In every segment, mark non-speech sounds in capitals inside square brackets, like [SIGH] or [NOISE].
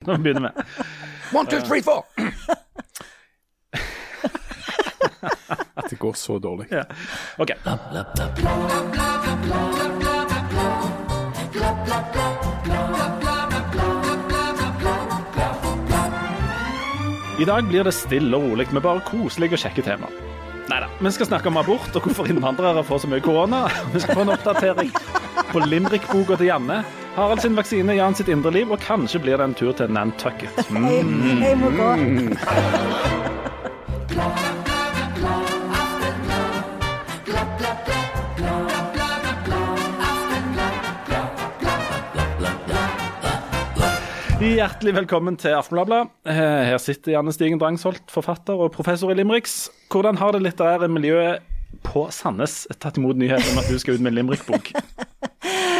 [LAUGHS] Nå begynner vi. [LAUGHS] One, two, three, four. At [LAUGHS] det går så dårlig. Ja. OK. I dag blir det stille og rolig med bare koselige og kjekke tema. Neida, Vi skal snakke om abort og hvorfor innvandrere får så mye korona. Vi skal få en oppdatering på Limrik-boka til Janne. Harald sin vaksine, Jan sitt indre liv, og kanskje blir det en tur til Nantucket. [LAUGHS] Mm. Jeg, jeg må gå. Hjertelig velkommen til Aftenbladet. Eh, Her sitter Janne Stigen Drangsholt, forfatter og professor i Limericks. Hvordan har det litterære miljøet på Sandnes tatt imot nyheten om at du skal ut med en Limerick-bok? [LAUGHS]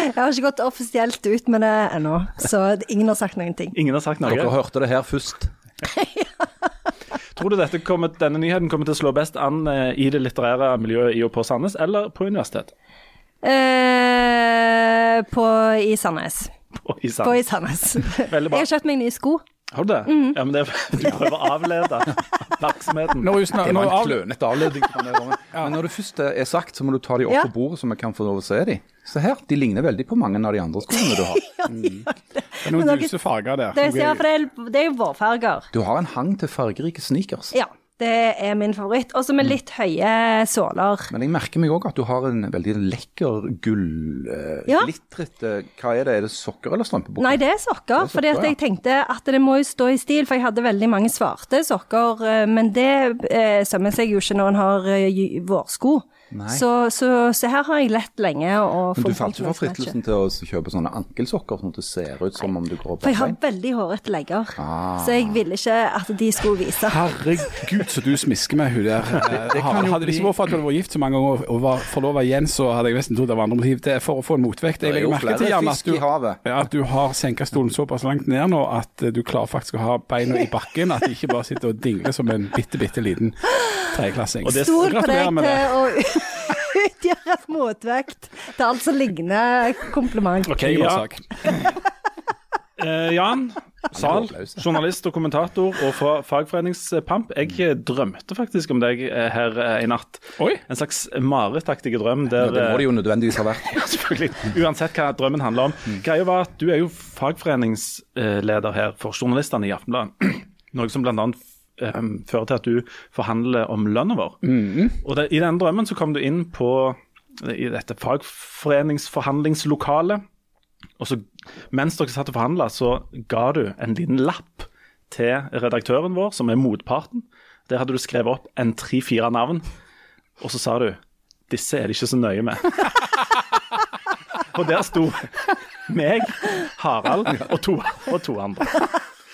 Jeg har ikke gått offisielt ut med det ennå, så ingen har sagt noen ting. Ingen har sagt Dere hørte det her først. [LAUGHS] Tror du dette kommer, denne nyheten kommer til å slå best an eh, i det litterære miljøet i og på Sandnes, eller på universitet? Eh, på i Sandnes. På, i På i Sandnes. Sandnes. [LAUGHS] Veldig bra. Jeg har kjøpt meg nye sko. Har du det? Ja, men det, [LAUGHS] Du prøver å avlede oppmerksomheten. Når, snak- Det var en klønete avledning. ja. Men når det først er sagt, så må du ta de opp Ja. på bordet, så vi kan få lov å se de. Se her, de ligner veldig på mange av de andre skoene du har. [LAUGHS] det er noen duse farger der. Er, det er jo vårfarger. Du har en hang til fargerike sneakers. Ja, det er min favoritt. Også med litt høye såler. Men jeg merker meg òg at du har en veldig lekker gull eh, Ja. Hva er det, er det sokker eller strømpebukse? Nei, det er sokker. fordi at jeg tenkte at det må jo stå i stil, for jeg hadde veldig mange svarte sokker. eh, Men det eh, sømmer seg jo ikke når en har eh, gy- vårsko. Så, så, så her har jeg lett lenge Men du falt ikke for fristelsen til å kjøpe sånne ankelsokker, sånn at det ser ut som om du går For jeg har veldig hårete legger, Ah. så jeg ville ikke at de skulle vise. Herregud, så du smisker med hun der. [LAUGHS] Det, kan jo hadde det ikke vært for at du hadde vært gift så mange ganger og var forlova igjen, så hadde jeg nesten trodd det var andre motiv. Det er for å få en motvekt. Jeg Det er legger merke til Jan, at du, at du har senka stolen såpass langt ned nå at eh, du klarer faktisk å ha beina i bakken. At de ikke bare sitter og dingler som en bitte, bitte liten [GASPS] tredjeklassing. Og Stol på deg til å utgjøre et motvekt til alt som ligner kompliment. Ok, ja. [LAUGHS] Eh, Jan Zahl, journalist og kommentator og fra fagforeningspamp. Jeg eh, drømte faktisk om deg eh, her en i natt. Oi. En slags marerittaktig drøm Ja, det må eh, det jo nødvendigvis ha vært. [LAUGHS] Selvfølgelig. Uansett hva drømmen handler om. Greia var at du er jo fagforeningsleder her for journalistene i Aftenbladet. [CLEARS THROAT] Noe som bl.a. Um, fører til at du forhandler om lønna vår. Og det, I den drømmen så kom du inn på i dette fagforeningsforhandlingslokalet. Og så, mens dere satt og forhandla, så ga du en liten lapp til redaktøren vår, som er motparten. Der hadde du skrevet opp en tre-fire navn, og så sa du disse er det ikke så nøye med. [LAUGHS] Og der sto meg, Harald og to, og to andre.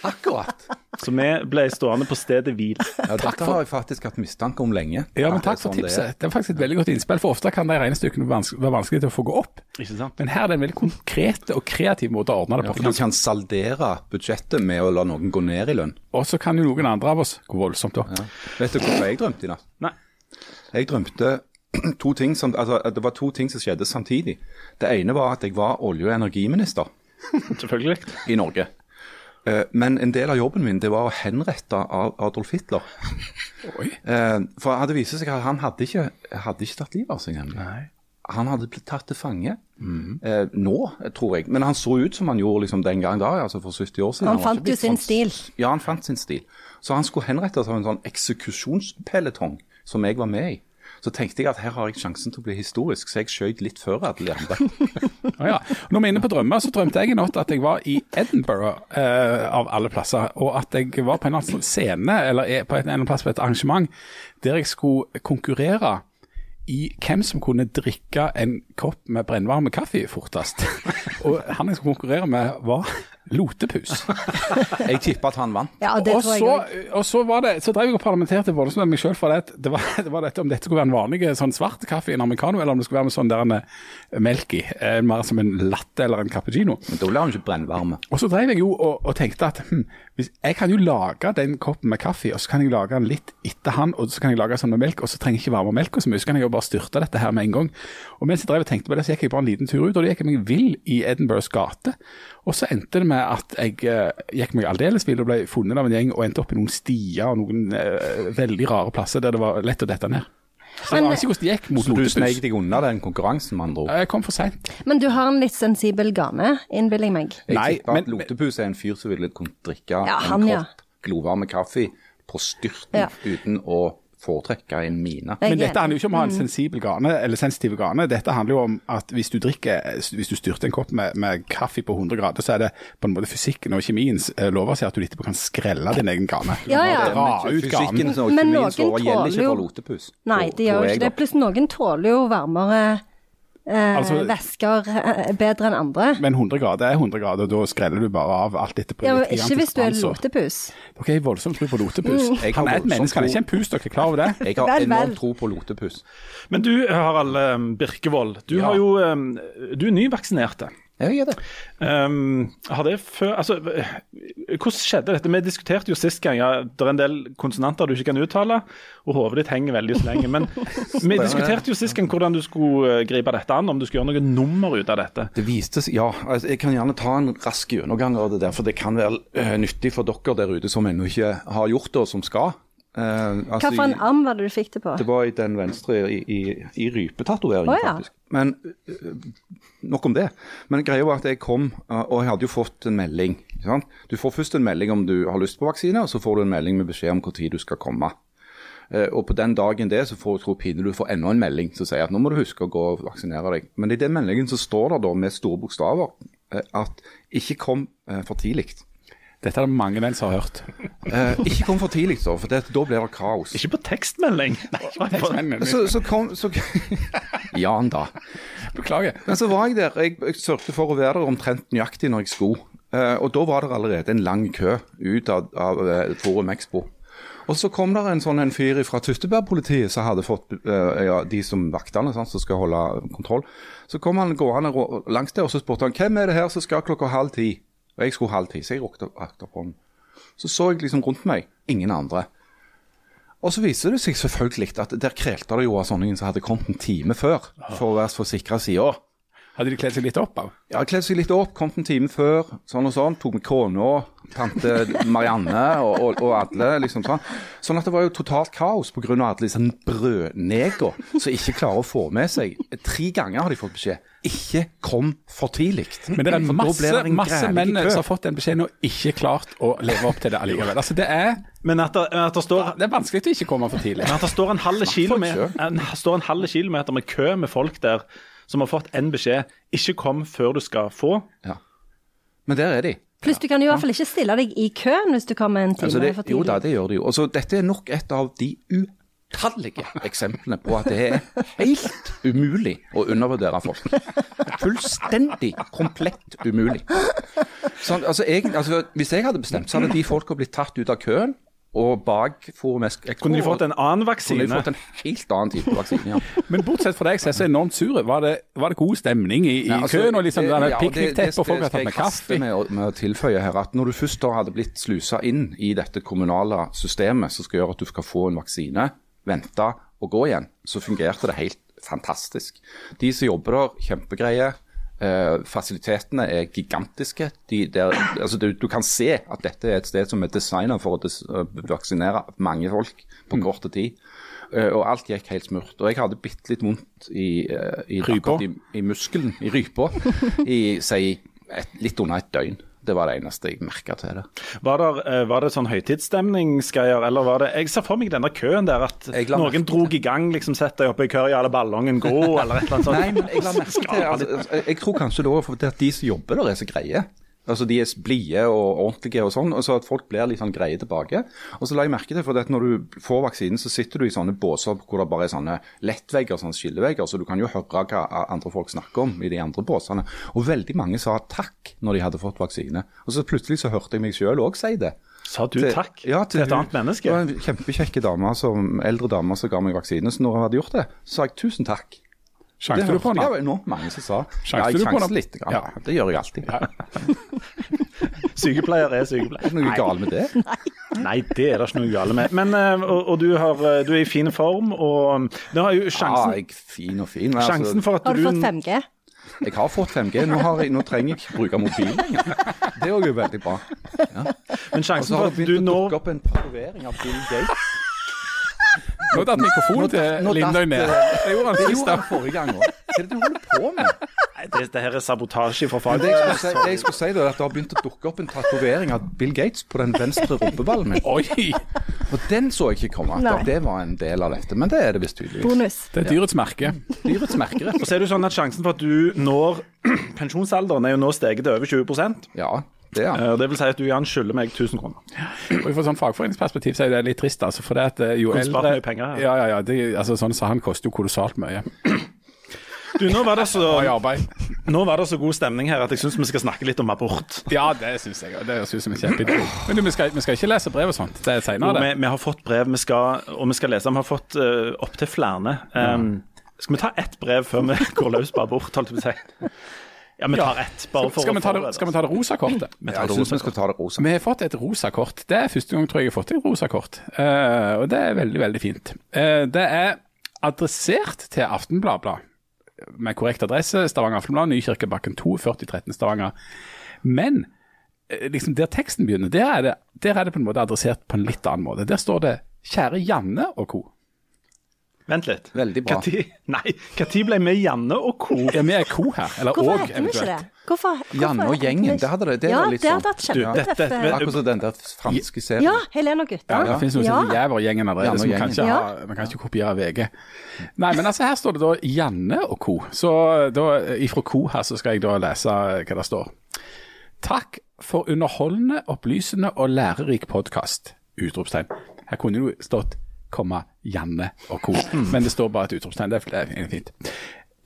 Akkurat. Så vi ble stående på stedet hvil. Ja, dette har jeg faktisk hatt mistanke om lenge. Ja, men takk for sånn det er. tipset. Det er faktisk et veldig godt innspill, for ofte kan de regnestykkene være vanskelig til å få gå opp. Ikke sant? Men her er det en veldig konkret og kreativ måte å ordne det Ja, på. for du kan saldere budsjettet med å la noen gå ned i lønn. Og så kan jo noen andre av oss gå voldsomt opp. Vet du hvorfor jeg drømte i natt? Nei. Jeg drømte [CLEARS THROAT] to ting som, altså, det var to ting som skjedde samtidig. Det ene var at jeg var olje- og energiminister [LAUGHS] Selvfølgelig. i Norge. Eh, Men en del av jobben min det var å henrette Adolf Hitler. [LAUGHS] Oi. Eh, For det viste seg at han hadde ikke, hadde ikke tatt livet av seg. nemlig. Han hadde blitt tatt til fange. Eh, nå, tror jeg. Men han så ut som han gjorde liksom den gang da, altså for 70 år siden. Han han fant jo sin sånn- stil. Ja, han fant sin stil. Så han skulle henrettes av en sånn eksekusjonspeletong som jeg var med i. Så tenkte jeg at her har jeg sjansen til å bli historisk, så jeg skjøt litt før alle de andre. [LAUGHS] ah, ja. Når vi er inne på drømmer, så drømte jeg i natt at jeg var i Edinburgh, eh, av alle plasser. Og at jeg var på en eller annen scene, eller er på en eller annen plass på et arrangement, der jeg skulle konkurrere i hvem som kunne drikke en kopp med brennvarme kaffe fortest. [LAUGHS] Og han jeg skulle konkurrere med, var Lotepus. [LAUGHS] Jeg tipper at han vant. Ja, det og, tror jeg så, og så var det, så drev jeg og parlamenterte voldsomt med meg sjøl for det, det, var, det var dette om dette skulle være en vanlig sånn svart kaffe, en americano, eller om det skulle være med sånn der en eh, melk i. eh, Mer som en latte eller en cappuccino. Men da blir han ikke brennvarme. Og så drev jeg jo og, og tenkte at hm, hvis, jeg kan jo lage den koppen med kaffe, og så kan jeg lage den litt etter han, og så kan jeg lage sånn med melk, og så trenger jeg ikke varme melka så mye, så kan jeg jo bare styrte dette her med en gang. Og mens jeg drev og tenkte på det, så gikk jeg bare en liten tur ut, og da gikk jeg meg vill i Edinburghs gate. Og så endte det med at jeg uh, gikk meg aldeles vill og ble funnet av en gjeng og endte opp i noen stier og noen uh, veldig rare plasser der det var lett å dette ned. Så Men- det gikk mot Så du sneik deg unna den konkurransen, med andre ord? Jeg kom for seint. Men du har en litt sensibel gane, innbiller jeg meg. Jeg Nei, men- Lotepus er en fyr som ville kunne drikke Ja, en han, ja. glovarm kaffe på styrten Ja. uten å foretrekke en mine. Men dette handler jo ikke om å ha en sensibel gane, eller sensitiv gane. Dette handler jo om at hvis du drikker, hvis du styrter en kopp med, med kaffe på 100 grader, så er det på en måte fysikken og kjemiens eh, lover seg at du etterpå kan skrelle din egen gane. Ja, ja. Dra ut ganen. Men noen tåler jo-. Nei, det de gjør jo ikke det. Pluss noen tåler jo varmere eh, Altså- væsker eh, bedre enn andre. Men 100 grader er 100 grader, og da skreller du bare av alt dette på Ja, litt ikke hvis du er lotepus. Dere er voldsomt tro på lotepus. Mm. Han er et menneske, han er ikke en pus, dere er klar over det? Jeg har Vel, enormt tro på lotepus. Men du, Harald um, Birkevold, du, Ja. har jo, um, du er nyvaksinerte. Jeg er det. Um, før Altså, hvordan skjedde dette? Vi diskuterte jo sist gang ja, det er en del konsonanter du ikke kan uttale, og hodet ditt henger veldig så lenge. Men [LAUGHS] vi diskuterte jo sist gang hvordan du skulle eh, gripe dette an, om du skulle gjøre noe nummer ut av dette. Det viste seg, ja, altså, Jeg kan gjerne ta en rask gjennomgang av det der, for det kan være uh, nyttig for dere der ute som ennå ikke har gjort det, og som skal. Eh, altså, Hva for en arm var det du fikk det på? Det var i den venstre, i, i, i rypetatoveringen, oh, ja. faktisk. Men uh, nok om det. Men greia var at jeg kom, uh, og jeg hadde jo fått en melding. Du får først en melding om du har lyst på vaksine, og så får du en melding med beskjed om når du skal komme. Og på den dagen det, så får du tro pinlig du får enda en melding som sier at nå må du huske å gå og vaksinere deg. Men i den meldingen så står det da med store bokstaver at ikke kom for tidlig. Dette er det mange menn som har hørt. Eh, ikke kom for tidlig, så, for det, da blir det kaos. Ikke på tekstmelding. [LAUGHS] Så, så kom så, [LAUGHS] Jan, da. Beklager. Men så var jeg der. Jeg, jeg sørget for å være der omtrent nøyaktig når jeg skulle. Eh, og da var det allerede en lang kø ut av, av eh, Forum Expo. Og så kom det en sånn en fyr fra Tystebærpolitiet som hadde fått eh, ja, de som vaktene sant, som skal holde kontroll. Så kom han gående langs der og så spurte han hvem er det her som skal klokka halv ti. Og jeg skulle halv ti, så jeg rakte opp hånden. Så så jeg liksom rundt meg. Ingen andre. Og så viser det seg selvfølgelig at der krelte det jo av sånne som hadde kommet en time før, for å være på sikre sida. Hadde de kledd seg litt opp av? Ja, kledd seg litt opp, kommet en time før, sånn og sånn. Tok med kona, tante Marianne og, og, og alle, liksom sånn. Sånn at det var jo totalt kaos pga. alle disse brødnega som ikke klarer å få med seg Tre ganger har de fått beskjed. Ikke kom for tidlig. Men det er For masse, det masse menn kø. som har fått den beskjeden og ikke klart å leve opp til det allikevel. Altså, det er, Men at det, at det, står, det er vanskelig å ikke komme for tidlig. men at det står en halv kilometer, en, en kilometer med kø med folk der som har fått en beskjed ikke kom før du skal få. Ja. Men der er de. Pluss du kan jo i hvert fall ikke stille deg i køen hvis du kommer en time Altså det, for jo da, det gjør det jo. Altså, dette er nok et av de utallige eksemplene på at det er helt umulig å undervurdere folk. Fullstendig komplett umulig. Sånn, altså, jeg, altså, hvis jeg hadde bestemt, så hadde de folka blitt tatt ut av køen og bak Forum Kunne de fått en annen vaksine? Kunne de fått en helt annen type vaksine, ja. [LAUGHS] Men bortsett fra deg som er så enormt sur, var det, var det god stemning i, i Ja, altså, køen? Og liksom det- ja, piknikteppe, og folk har tatt med kaffe? Det kaffe? Med, å- med å tilføye her at Når du først da hadde blitt slusa inn i dette kommunale systemet som skal gjøre at du skal få en vaksine, vente og gå igjen, så fungerte det helt fantastisk. De som jobber der, kjempegreie. Eh, fasilitetene er gigantiske. De der, altså du, du kan se at dette er et sted som er designet for å vaksinere mange folk på kort tid. Uh, og alt gikk helt smurt. Og jeg hadde bitte litt vondt i, uh, i, i, i muskelen, i rypa, [LAUGHS] i si et, litt under et døgn. Det var det eneste jeg merka til det. Var det, eh, var det sånn høytidsstemningsgreier, eller var det Jeg ser for meg denne køen der at noen drog i gang, liksom sett deg oppe i kø, ja, la ballongen gå, eller et eller annet sånt. Nei, men jeg la merke til altså, Jeg jeg tror kanskje det er fordi at de som jobber der, er så greie. Altså De er blide og ordentlige og sånn, og så at folk blir litt sånn greie tilbake. Og så la jeg merke til, for at når du får vaksinen, så sitter du i sånne båser hvor det bare er sånne lettvegger, sånne skillevegger, så du kan jo høre hva andre folk snakker om i de andre båsene. Og veldig mange sa takk når de hadde fått vaksine. Og så plutselig så hørte jeg meg sjøl òg si det. Sa du Til- takk ja, til et hun- annet menneske? Det var en kjempekjekke dame, som, eldre dame som ga meg vaksine. Så når hun hadde gjort det, så sa jeg tusen takk. Sjanset du på Det den? var enormt mange som sa. Sjanser ja, du jeg på sjanset den? litt. Grann. Ja. Det gjør jeg alltid. [LAUGHS] Sykepleier er sykepleier. Er det noe galt med det? Nei, det er det ikke noe galt med. Men, eh, og, og du, har, eh, du er i fin form, og det har jo Ja, jeg er fin og fin. sjansen altså, for at Har du du fått 5G? Jeg har fått 5G, nå, har jeg, nå trenger jeg ikke bruke mobil lenger. Det er jo veldig bra. Men Og så har det du begynt å dukke opp en tatovering av Bill Gates. Nå datt mikrofonen til Lindøy ned. eh, Det gjorde han sist. forrige gang òg. Hva er det du holder på med? Det, det her er sabotasje for Men det jeg skulle si, jeg skulle si da, er at det har begynt å dukke opp en tatovering av Bill Gates på den venstre rumpeballen min. Oi! Og den så jeg ikke komme. At det var en del av dette. Men det er det visst tydeligvis. Bonus. Det er dyrets merke. Dyrets merke, rett og Og så er det jo sånn at Sjansen for at du når [CLEARS THROAT] pensjonsalderen, er jo nå steget til over 20 slett. Ja, det ja. Eh, Det vil si at du Jan skylder meg 1000 kroner. Og Fra sånn fagforeningsperspektiv så er det litt trist, altså. For det at eh, jo Kunne eldre mye penger. Ja, ja, ja. Det, altså, sånn så han koster jo kolossalt mye. Du, nå var det så, nå var det så god stemning her at jeg syns vi skal snakke litt om abort. Ja, det syns jeg. Det synes jeg er en. Men du, vi skal, vi skal ikke lese brev og sånt. Det er seinere, det. vi, vi har fått brev, vi skal, og vi skal lese. Vi har fått uh, opptil flere. Um, skal vi ta ett brev før vi [LAUGHS] går løs på abort, holdt jeg på å si? Ja, vi tar ett, bare for Skal vi å forberede det, skal vi ta det rosa kortet? [CLEARS THROAT] Vi tar Jeg det syns vi skal ta det rosa. Vi har fått et rosa kort. Det er første gang tror jeg jeg har fått et rosa kort. uh, og det er veldig, veldig fint. Uh, det er adressert til Aftenbladet, med korrekt adresse. Stavanger Aftenblad, Nykirkebakken 2, 4013 Stavanger. Men eh, liksom der teksten begynner, der er, det, der er det på en måte adressert på en litt annen måte. Der står det 'Kjære Janne og co'. Vent litt. Veldig bra. Hva tid- [LAUGHS] Nei, når ble vi Janne og co.? Ja, vi er co her. Eller Hvorfor heter vi ikke det? eventuelt. Hvorfor, hvorfor Janne og gjengen, det hadde det- det ja, var litt det hadde sånn. vært kjempetøft. Akkurat som den der franske serien. Ja, Helene og gutta. Ja, det finnes noe som heter Jævergjengen allerede, vi kan, ikke ha, vi kan ikke kopiere VG. Nei, men altså her står det da Janne og co. Så da, ifra co her så skal jeg da lese hva det står. Takk for underholdende, opplysende og lærerik podkast! Utropstegn. Her kunne det jo stått komma Janne og co., men det står bare et utropstegn. Det er fint.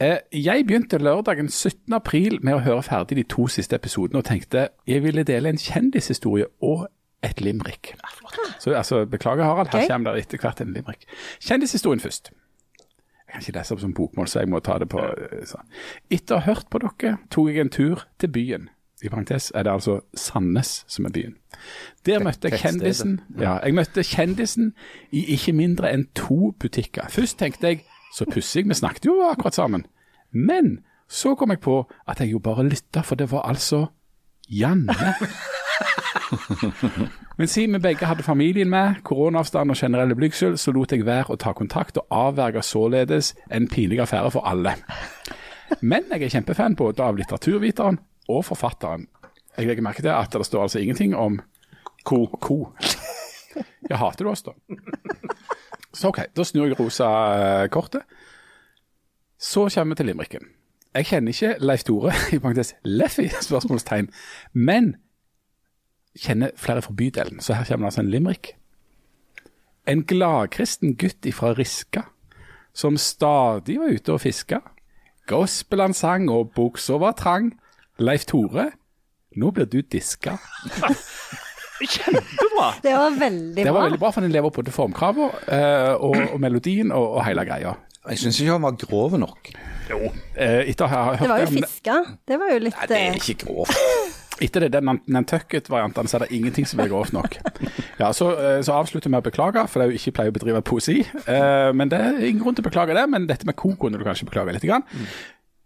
Eh, Jeg begynte lørdagen 17. april med å høre ferdig de to siste episodene og tenkte jeg ville dele en kjendishistorie og et limerick. Så altså, Beklager, Harald. Her kommer det etter hvert en limerick. Kjendishistorien først. Jeg kan ikke lese opp som bokmål, så jeg må ta det på eh, sånn. Etter å ha hørt på dere, tok jeg en tur til byen. I parentes er det altså Sandnes som er byen. Der møtte jeg kjendisen Ja, jeg møtte kjendisen i ikke mindre enn to butikker. Først tenkte jeg så pussig, vi snakket jo akkurat sammen. Men så kom jeg på at jeg jo bare lytta, for det var altså Janne. [LAUGHS] Men siden vi begge hadde familien med, koronaavstand og generelle blygsel, så lot jeg være å ta kontakt og avverge således en pinlig affære for alle. Men jeg er kjempefan både av litteraturviteren og forfatteren. Jeg legger merke til at det står altså ingenting om ko. ko. Jeg hater du oss, da? Så OK, da snur jeg rosa eh, kortet. Så kommer vi til limericken. Jeg kjenner ikke Leif Tore, [LAUGHS] i parentes Leffi, spørsmålstegn, men kjenner flere fra bydelen. Så her kommer det altså en limerick. En gladkristen gutt ifra Riska, som stadig var ute og fiska. Gospel han sang og buksa var trang. Leif Tore, nå blir du diska. [LAUGHS] Kjempebra! Det var veldig bra. Det var veldig bra, for den lever på til formkravet uh, og, og melodien og, og hele greia. Jeg syns ikke han var grov nok. Eh, etter å ha hørt Det var jo fiska. Det var jo litt Nei, det er eh, ikke grovt. Etter det, den Nan- Nantucket-varianten så er det ingenting som er grovt nok. Ja, Så, eh, så avslutter vi med å beklage, for det er jo ikke pleier å bedrive poesi. Eh, Men det er ingen grunn til å beklage det, men dette med ko kunne du kanskje beklage litt. Grann.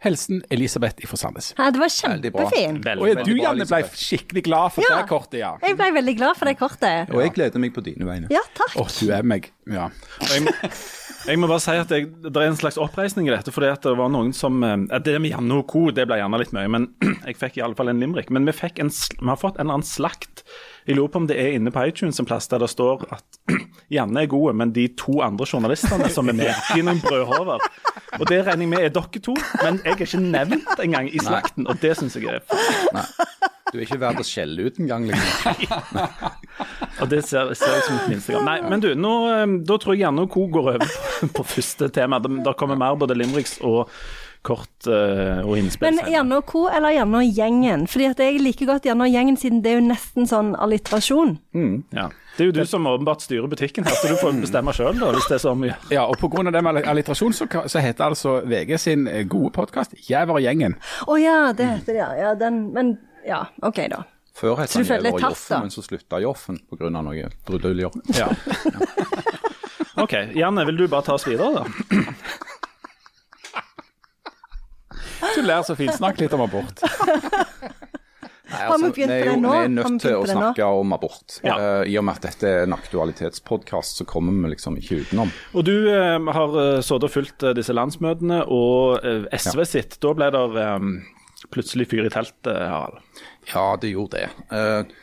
Helsen Elisabeth fra Sandnes. ja, Det var kjempefint. Og Veldig, du, Janne, ble skikkelig glad for Ja. det kortet, ja. Jeg ble veldig glad for det kortet. Og jeg gleder meg på dine vegne. Ja, takk. Åh, du er meg. Ja. Jeg, må- jeg må bare si at jeg, det er en slags oppreisning i dette. fordi at det var noen som eh, Det med Janne og co. det ble gjerne litt mye, men [CLEARS THROAT] jeg fikk i alle fall en limerick. Men vi, fikk en, vi har fått en eller annen slakt. Jeg lurer på om det er inne på iTunes en plass der det står at [CLEARS THROAT] Janne er gode, men de to andre journalistene som er med, de er noen brødhover. Og det regner jeg med er dere to, men jeg er ikke nevnt engang i slakten, og det syns jeg er Nei. Du er ikke verdt å skjelle ut engang, liksom. Og det ser, ser ut som et minstegram. Nei, men du, nå, eh, da tror jeg Janne og co. går over på, på første tema. Det, kommer mer både Limriks og kort uh, og innspill. Men gjerne Janne eller gjerne gjengen? Fordi at jeg liker godt gjerne gjengen, siden det er jo nesten sånn alliterasjon. Ja. Det er jo du som åpenbart styrer butikken her, så du får bestemme sjøl, hvis det er så mye. ja, og pga. det med alliterasjon, så, så heter altså VG sin eh, gode podkast 'Jæver og gjengen'. Å ja, det heter det, ja. ja den, men ja, OK, da. Før het han Jæver Joffen, men så slutta Joffen pga. noe bruduljer. Ja. [LAUGHS] OK, Janne, vil du bare ta oss videre, da? [CLEARS THROAT] Du ler så fint. Snakk litt om abort. [LAUGHS] Nei, Har vi er jo-? Vi er nødt til å snakke om abort. Ja. Uh, I og med at dette er en aktualitetspodkast, så kommer vi liksom ikke utenom. Og du uh, har uh, sittet og fulgt eh, disse landsmøtene, og uh, SV sitt. Da ble det um, plutselig fyr i teltet, Harald. Ja, det gjorde det. Eh,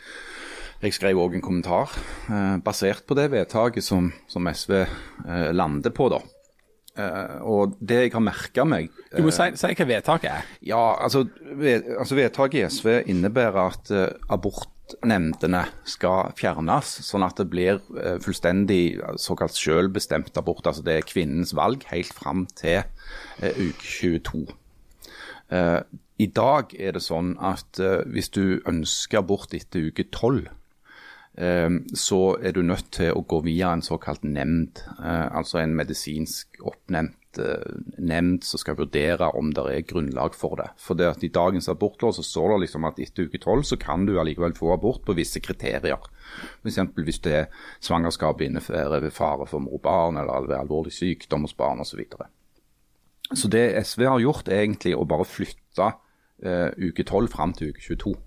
jeg skrev òg en kommentar eh, basert på det vedtaket som, som SV eh, lander på, da. Eh, og det jeg har merka meg Du må si, si hva vedtaket er. Ja, altså, ved, altså vedtaket i SV innebærer at uh, abortnemndene skal fjernes, sånn at det blir eh, fullstendig eh, såkalt selvbestemt abort. Altså det er kvinnens valg helt fram til eh, uke 22. Eh, I dag er det sånn at eh, hvis du ønsker abort etter uke 12, eh, så er du nødt til å gå via en såkalt nemnd, eh, altså en medisinsk oppnevnt eh, nemnd som skal vurdere om det er grunnlag for det. For det at I dagens abortlov så står det liksom at etter uke 12 så kan du allikevel få abort på visse kriterier. F.eks. hvis det er svangerskap innebærer fare for mor og barn, eller alvorlig sykdom hos barn osv. Så, videre. så det SV har gjort, er egentlig å bare flytte eh, uke 12 fram til uke 22.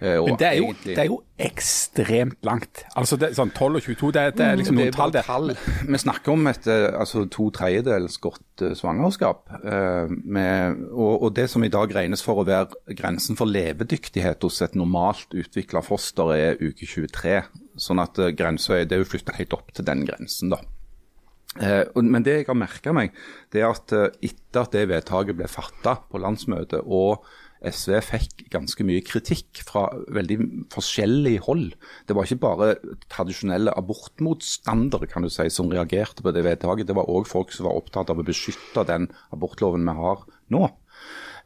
Eh, Men det er, jo, det er jo ekstremt langt. Altså det, sånn 12 og 22, det, det er liksom Det noen tall der. tall. Vi snakker om et eh, altså, to tredjedels godt eh, svangerskap. med, og, og det som i dag regnes for å være grensen for levedyktighet hos et normalt utvikla foster, er uke 23. Sånn at grensa er, det er jo flytta helt opp til den grensen, da. Eh, men det jeg har merka meg, det er at etter at det vedtaket ble fatta på landsmøtet, og SV fikk ganske mye kritikk fra veldig forskjellig hold. Det var ikke bare tradisjonelle abortmotstandere kan du si, som reagerte på det vedtaket. Det var òg folk som var opptatt av å beskytte den abortloven vi har nå.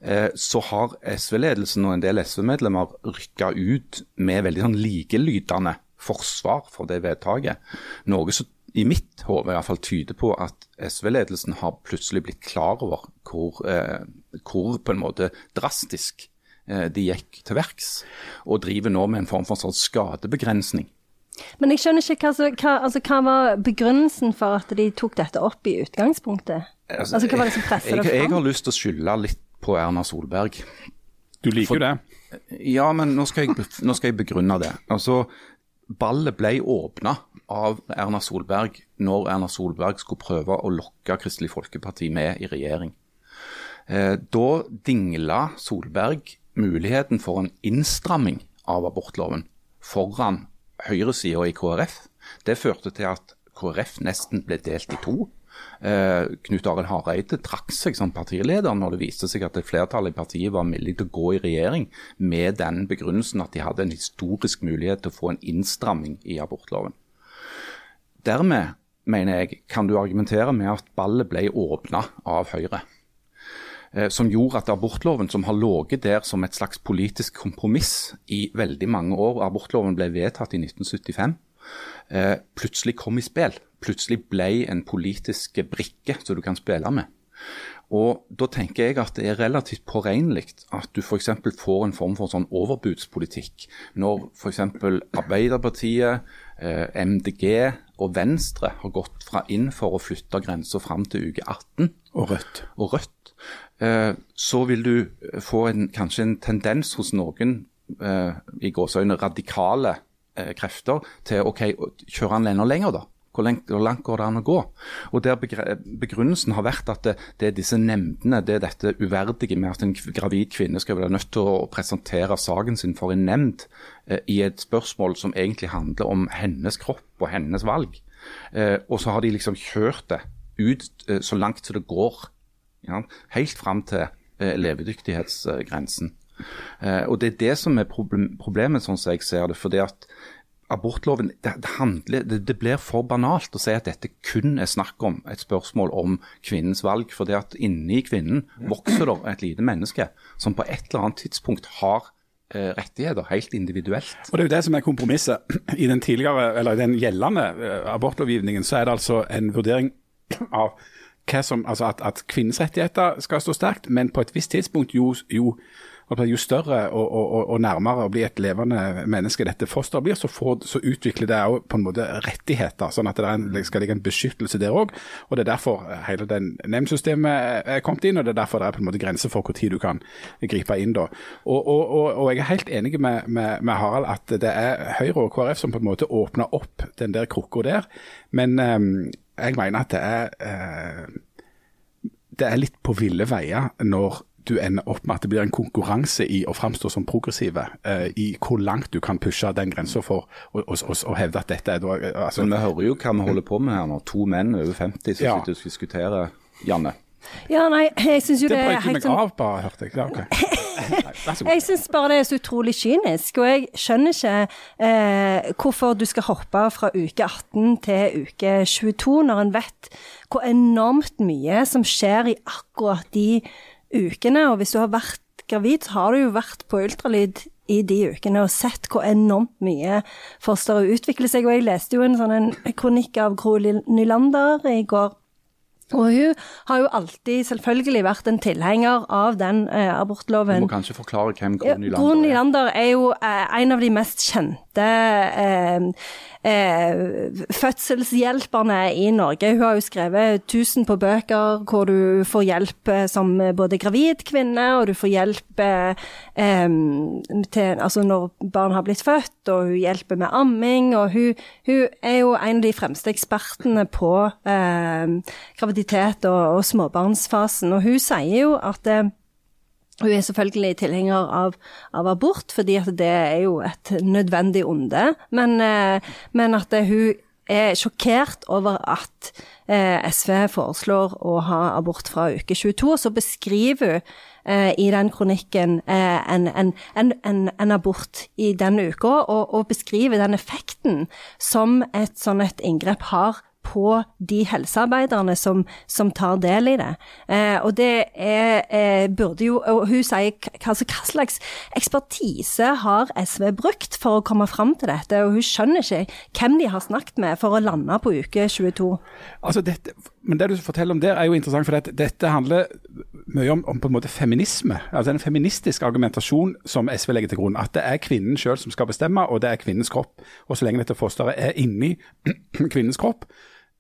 Eh, så har SV-ledelsen og en del SV-medlemmer rykka ut med veldig sånn likelydende forsvar for det vedtaket. Noe som i mitt hode i hvert fall tyder på at SV-ledelsen har plutselig blitt klar over hvor, eh, hvor på en måte drastisk eh, de gikk til verks, og driver nå med en form for sånn skadebegrensning. Men jeg skjønner ikke hva, hva, altså, hva var begrunnelsen for at de tok dette opp i utgangspunktet? Altså, Hva var det som presset det fram? jeg har lyst til å skylde litt på Erna Solberg. Du liker jo det. Ja, men nå skal, jeg, nå skal jeg begrunne det. Altså, Ballet ble åpna av Erna Solberg når Erna Solberg skulle prøve å lokke Kristelig Folkeparti med i regjering. Eh, da dingla Solberg muligheten for en innstramming av abortloven foran høyresida i KrF. Det førte til at KrF nesten ble delt i to. Eh, Knut Arild Hareide trakk seg som partileder når det viste seg at et flertall i partiet var villig til å gå i regjering med den begrunnelsen at de hadde en historisk mulighet til å få en innstramming i abortloven. Dermed, mener jeg, kan du argumentere med at ballet ble åpna av Høyre. Eh, Som gjorde at abortloven, som har ligget der som et slags politisk kompromiss i veldig mange år, abortloven ble vedtatt i 1975, eh, plutselig kom i spill. Plutselig ble en politisk brikke som du kan spille med. Og Da tenker jeg at det er relativt påregnelig at du f.eks. får en form for sånn overbudspolitikk. Når f.eks. Arbeiderpartiet, eh, MDG og Venstre har gått fra inn for å flytte grensa fram til uke 18 Og Rødt. og Rødt, eh, så vil du få en, kanskje en tendens hos noen eh, i gåseøyne radikale krefter til ok, kjører kjøre den enda lenger, da. Hvor langt, hvor langt går det an å gå? Og der Begrunnelsen har vært at det, det er disse nemndene, det er dette uverdige med at en gravid kvinne skal være nødt til å presentere saken sin for en nemnd eh, i et spørsmål som egentlig handler om hennes kropp og hennes valg. Eh, og så har de liksom kjørt det ut eh, så langt som det går. Ja, helt fram til eh, levedyktighetsgrensen. Eh, og Det er det som er problem, problemet, sånn som jeg ser det. fordi at abortloven, det, handler, det, det blir for banalt å si at dette kun er snakk om et spørsmål om kvinnens valg. For det at inni kvinnen vokser det et lite menneske som på et eller annet tidspunkt har eh, rettigheter, helt individuelt. Og Det er jo det som er kompromisset. I den tidligere, den gjeldende eh, abortlovgivningen så er det altså en vurdering av som, altså at, at kvinnens rettigheter skal stå sterkt, men på et visst tidspunkt jo, jo jo større og, og, og, nærmere å bli et levende menneske dette fosteret blir, så, får, så utvikler det òg på en måte rettigheter. Sånn at det en, skal ligge en beskyttelse der òg. Og det er derfor hele den nemndsystemet er kommet inn, og det er derfor det er på en måte grenser for når du kan gripe inn da. Og, og jeg er helt enig med, med, med, Harald at det er Høyre og KrF som på en måte åpner opp den der krukka der. Men um, jeg mener at det er uh, det er litt på ville veier når du ender opp med at det blir en konkurranse i å framstå som progressive. Uh, I hvor langt du kan pushe den grensa for å, hevde at dette er da eh, altså, Men vi hører jo hva vi holder på med her nå. To menn over 50 som ja. sitter og diskuterer, Janne. Ja, nei, jeg syns jo det, det er helt sånn... meg av, bare, hørte jeg. Ja, okay. [LAUGHS] jeg syns bare det er så utrolig kynisk. Og jeg skjønner ikke eh, hvorfor du skal hoppe fra uke 18 til uke 22, når en vet hvor enormt mye som skjer i akkurat de ukene. Og hvis du har vært gravid, så har du jo vært på ultralyd i de ukene og sett hvor enormt mye fosteret utvikler seg. Og jeg leste jo en sånn en kronikk av Gro Nylander i går og hun har jo alltid selvfølgelig vært en tilhenger av den eh, abortloven. Du må kanskje forklare hvem Gro Nylander er? Gro Nylander er jo eh, en av de mest kjente eh, eh, fødselshjelperne i Norge. Hun har jo skrevet tusen på bøker hvor du får hjelp eh, som både gravid kvinne, og du får hjelp eh, til, altså når barn har blitt født, og hun hjelper med amming. Og hun, hun er jo en av de fremste ekspertene på eh, graviditet og, og, småbarnsfasen. Og hun sier jo at eh, hun er selvfølgelig tilhenger av, av, abort, fordi at det er jo et nødvendig onde. Men, eh, men at hun er sjokkert over at eh, SV foreslår å ha abort fra uke 22. Og så beskriver hun eh, i den kronikken en, en, en, en, abort i den uka, og, og beskriver den effekten som et sånn et inngrep har på de helsearbeiderne som, som tar del i det. Eh, og det er, eh, burde jo Og hun sier altså, hva slags ekspertise har SV brukt for å komme fram til dette, og hun skjønner ikke hvem de har snakket med for å lande på uke 22. Altså dette, men det du forteller om der er jo interessant, for dette, dette handler mye om, om, på en måte feminisme. Altså En feministisk argumentasjon som SV legger til grunn. At det er kvinnen sjøl som skal bestemme, og det er kvinnens kropp. Og så lenge dette fosteret er inni [CLEARS THROAT] kvinnens kropp,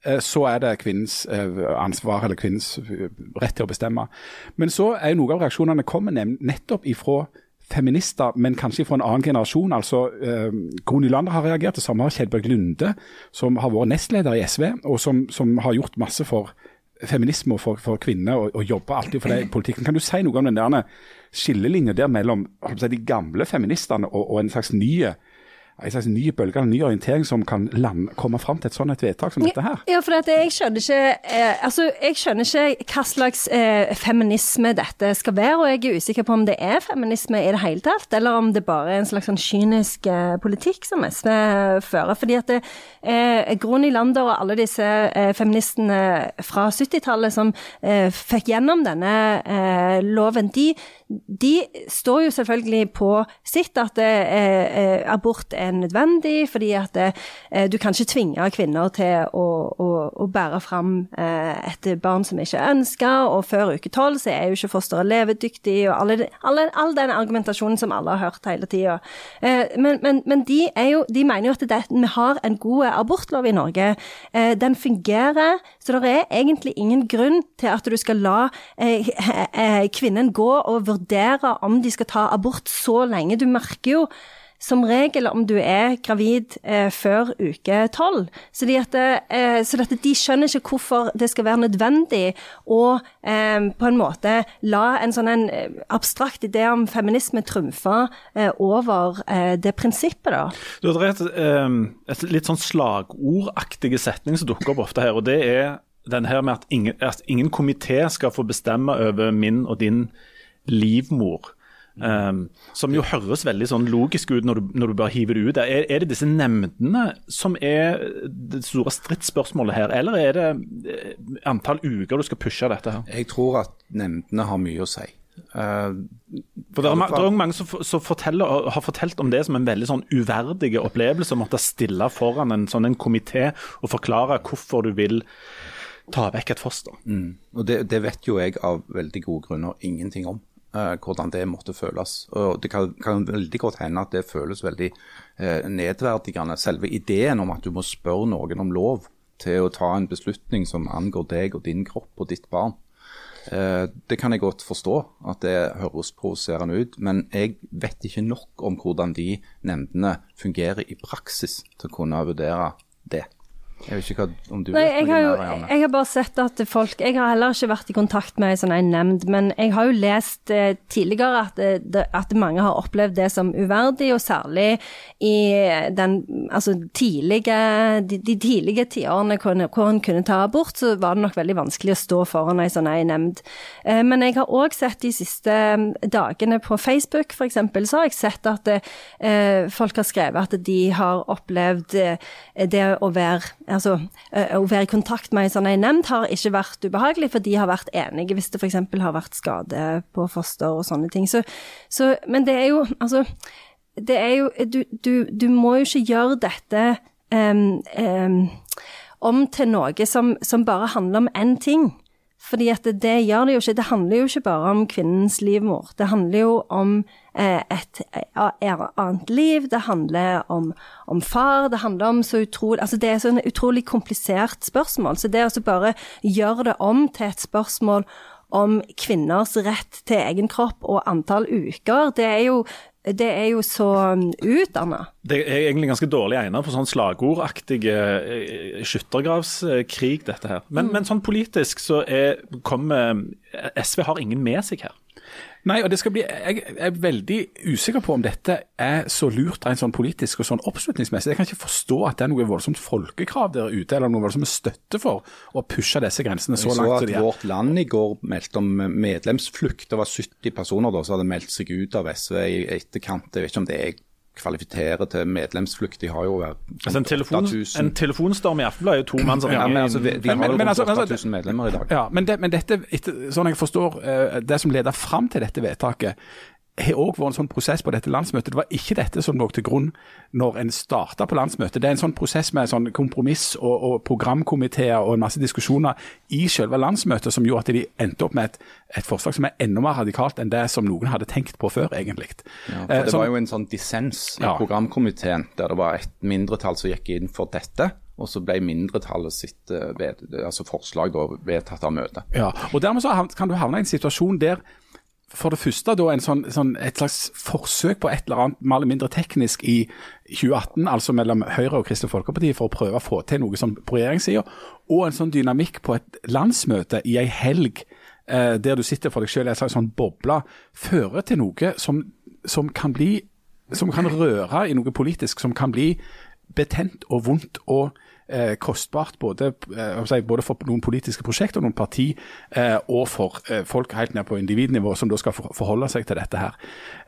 Eh, så er det kvinnens eh, ansvar eller kvinnens eh, rett til å bestemme. Men så er jo noen av reaksjonene kommer nettopp ifra feminister, men kanskje fra en annen generasjon. altså eh, Gro Nylander har reagert, det samme har Kjellberg Lunde, som har vært nestleder i SV, og som, som har gjort masse for feminisme for, for kvinner, og, og jobber alltid for det i politikken. Kan du si noe om den der skillelinja der mellom de gamle feministene og, og en slags nye en slags ny bølge, en ny orientering som kan land, komme fram til et sånt et vedtak som dette her? Ja, for jeg skjønner ikke eh, altså, jeg skjønner ikke hva slags eh, feminisme dette skal være, og jeg er usikker på om det er feminisme i det hele tatt, eller om det bare er en slags sånn kynisk eh, politikk som SV fører. fordi at det, eh, Gro Lander og alle disse eh, feministene fra 70-tallet som eh, fikk gjennom denne eh, loven, de, de, står jo selvfølgelig på sitt at abort er nødvendig, fordi at eh, du kan ikke tvinge kvinner til å, å, å bære fram eh, et barn som ikke er ønska, og før uke tolv så er jo ikke fosteret levedyktig, og alle, alle, all den argumentasjonen som alle har hørt hele tida. Eh, men, men, men de, jo, de, mener jo at det, vi har en god abortlov i Norge. Eh, den fungerer, så det er egentlig ingen grunn til at du skal la eh, eh, kvinnen gå og vurdere om de skal ta abort så lenge. Du merker jo som regel om du er gravid eh, før uke tolv. Så, eh, så de skjønner ikke hvorfor det skal være nødvendig å eh, på en måte la en sånn en eh, abstrakt idé om feminisme trumfe eh, over eh, det prinsippet, da. Det er et, et litt sånn slagordaktige setning som dukker opp ofte her, og det er den her med at ingen, at ingen komité skal få bestemme over min og din livmor. Um, som jo høres veldig sånn logisk ut når du, når du bare hiver det ut. Er, er, det disse nemndene som er det store stridsspørsmålet her, eller er det eh, antall uker du skal pushe dette her? Jeg tror at nemndene har mye å si. Uh, For Det er, det er mange som, som forteller, har fortalt om det som en veldig sånn uverdig opplevelse. Å måtte stille foran en sånn en komité og forklare hvorfor du vil ta vekk et foster. Mm. Og det, det, vet jo jeg av veldig gode grunner ingenting om. Eh, hvordan det måtte føles. Og Det kan, kan veldig godt hende at det føles veldig eh, nedverdigende. Selve ideen om at du må spørre noen om lov til å ta en beslutning som angår deg og din kropp og ditt barn. Eh, det kan jeg godt forstå, at det høres provoserende ut. Men jeg vet ikke nok om hvordan de nemndene fungerer i praksis til å kunne vurdere det. Jeg vet ikke hva, om du Nei, vet jeg noe har, jo, Janne? jeg har bare sett at folk Jeg har heller ikke vært i kontakt med ei sånn en nemnd, men jeg har jo lest eh, tidligere at, det, det- at mange har opplevd det som uverdig, og særlig i den altså tidlige, de, de tidlige tiårene hvor hvor en kunne ta abort, så var det nok veldig vanskelig å stå foran ei sånn en nemnd. Eh, men jeg har òg sett de siste mm, dagene på Facebook, f.eks., så har jeg sett at eh, folk har skrevet at de har opplevd eh, det å være altså, å være i kontakt med en sånn en nemnd har ikke vært ubehagelig, for de har vært enige hvis det f.eks. har vært skade på foster og sånne ting. Så, så, men det er jo Altså, det er jo Du, du, du må jo ikke gjøre dette um, um, om til noe som, som bare handler om én ting. Fordi at det, det gjør det jo ikke. Det handler jo ikke bare om kvinnens livmor. Det handler jo om eh, et et, annet liv. Det handler om, om far. Det handler om så utrolig Altså, det er så et utrolig komplisert spørsmål. Så det å bare gjøre det om til et spørsmål om kvinners rett til egen kropp og antall uker, det er jo, det er jo så um, utdanna. Det er egentlig ganske dårlig egnet for sånn slagordaktige eh, skyttergravskrig, dette her. Men, men sånn politisk så er, kommer SV har ingen med seg her. Nei, og det skal bli, Jeg er veldig usikker på om dette er så lurt rent sånn politisk og sånn oppslutningsmessig. Jeg kan ikke forstå at det er noe voldsomt folkekrav der ute, eller noe voldsomt støtte for å pushe disse grensene så Jeg så langt at er. Vårt Land i går meldte om medlemsflukt. Det var 70 personer da, som hadde meldt seg ut av SV i etterkant. Jeg vet ikke om det kvalifiserer til medlemsflukt. De har jo vært Altså en, telefon, en telefonstorm i Aftenbladet er jo to mann som ja, men ringer altså, de, de Men- har jo men rundt altså- altså, 8000 medlemmer i dag. Ja, men, det, men dette, etter, sånn jeg forstår eh, det som leder fram til dette vedtaket, har òg vært en sånn prosess på dette landsmøtet. Det var ikke dette som lå til grunn når en starta på landsmøtet. Det er en sånn prosess med sånn kompromiss og, og programkomiteer og en masse diskusjoner i selve landsmøtet som gjorde at de endte opp med et, et forslag som er enda mer radikalt enn det som noen hadde tenkt på før, egentlig. Ja, Eh, for det som- var jo en sånn dissens i Ja. programkomiteen der det var et mindretall som gikk inn for dette, og så ble mindretallet sitt eh, altså forslag da vedtatt av møtet. Ja, og dermed så kan du havne i en situasjon der for det første da sånn, sånn et slags forsøk på et eller annet mer eller mindre teknisk i 2018, altså mellom Høyre og Kristelig Folkeparti, for å prøve å få til noe sånn på regjeringssida, og en sånn dynamikk på et landsmøte i ei helg eh, der du sitter for deg selv i en slags sånn boble, fører til noe som, som kan bli som kan røre i noe politisk, som kan bli betent og vondt og eh, kostbart både, eh, både for noen politiske prosjekter og noen parti, eh, og for eh, folk helt ned på individnivå som da skal for, forholde seg til dette her.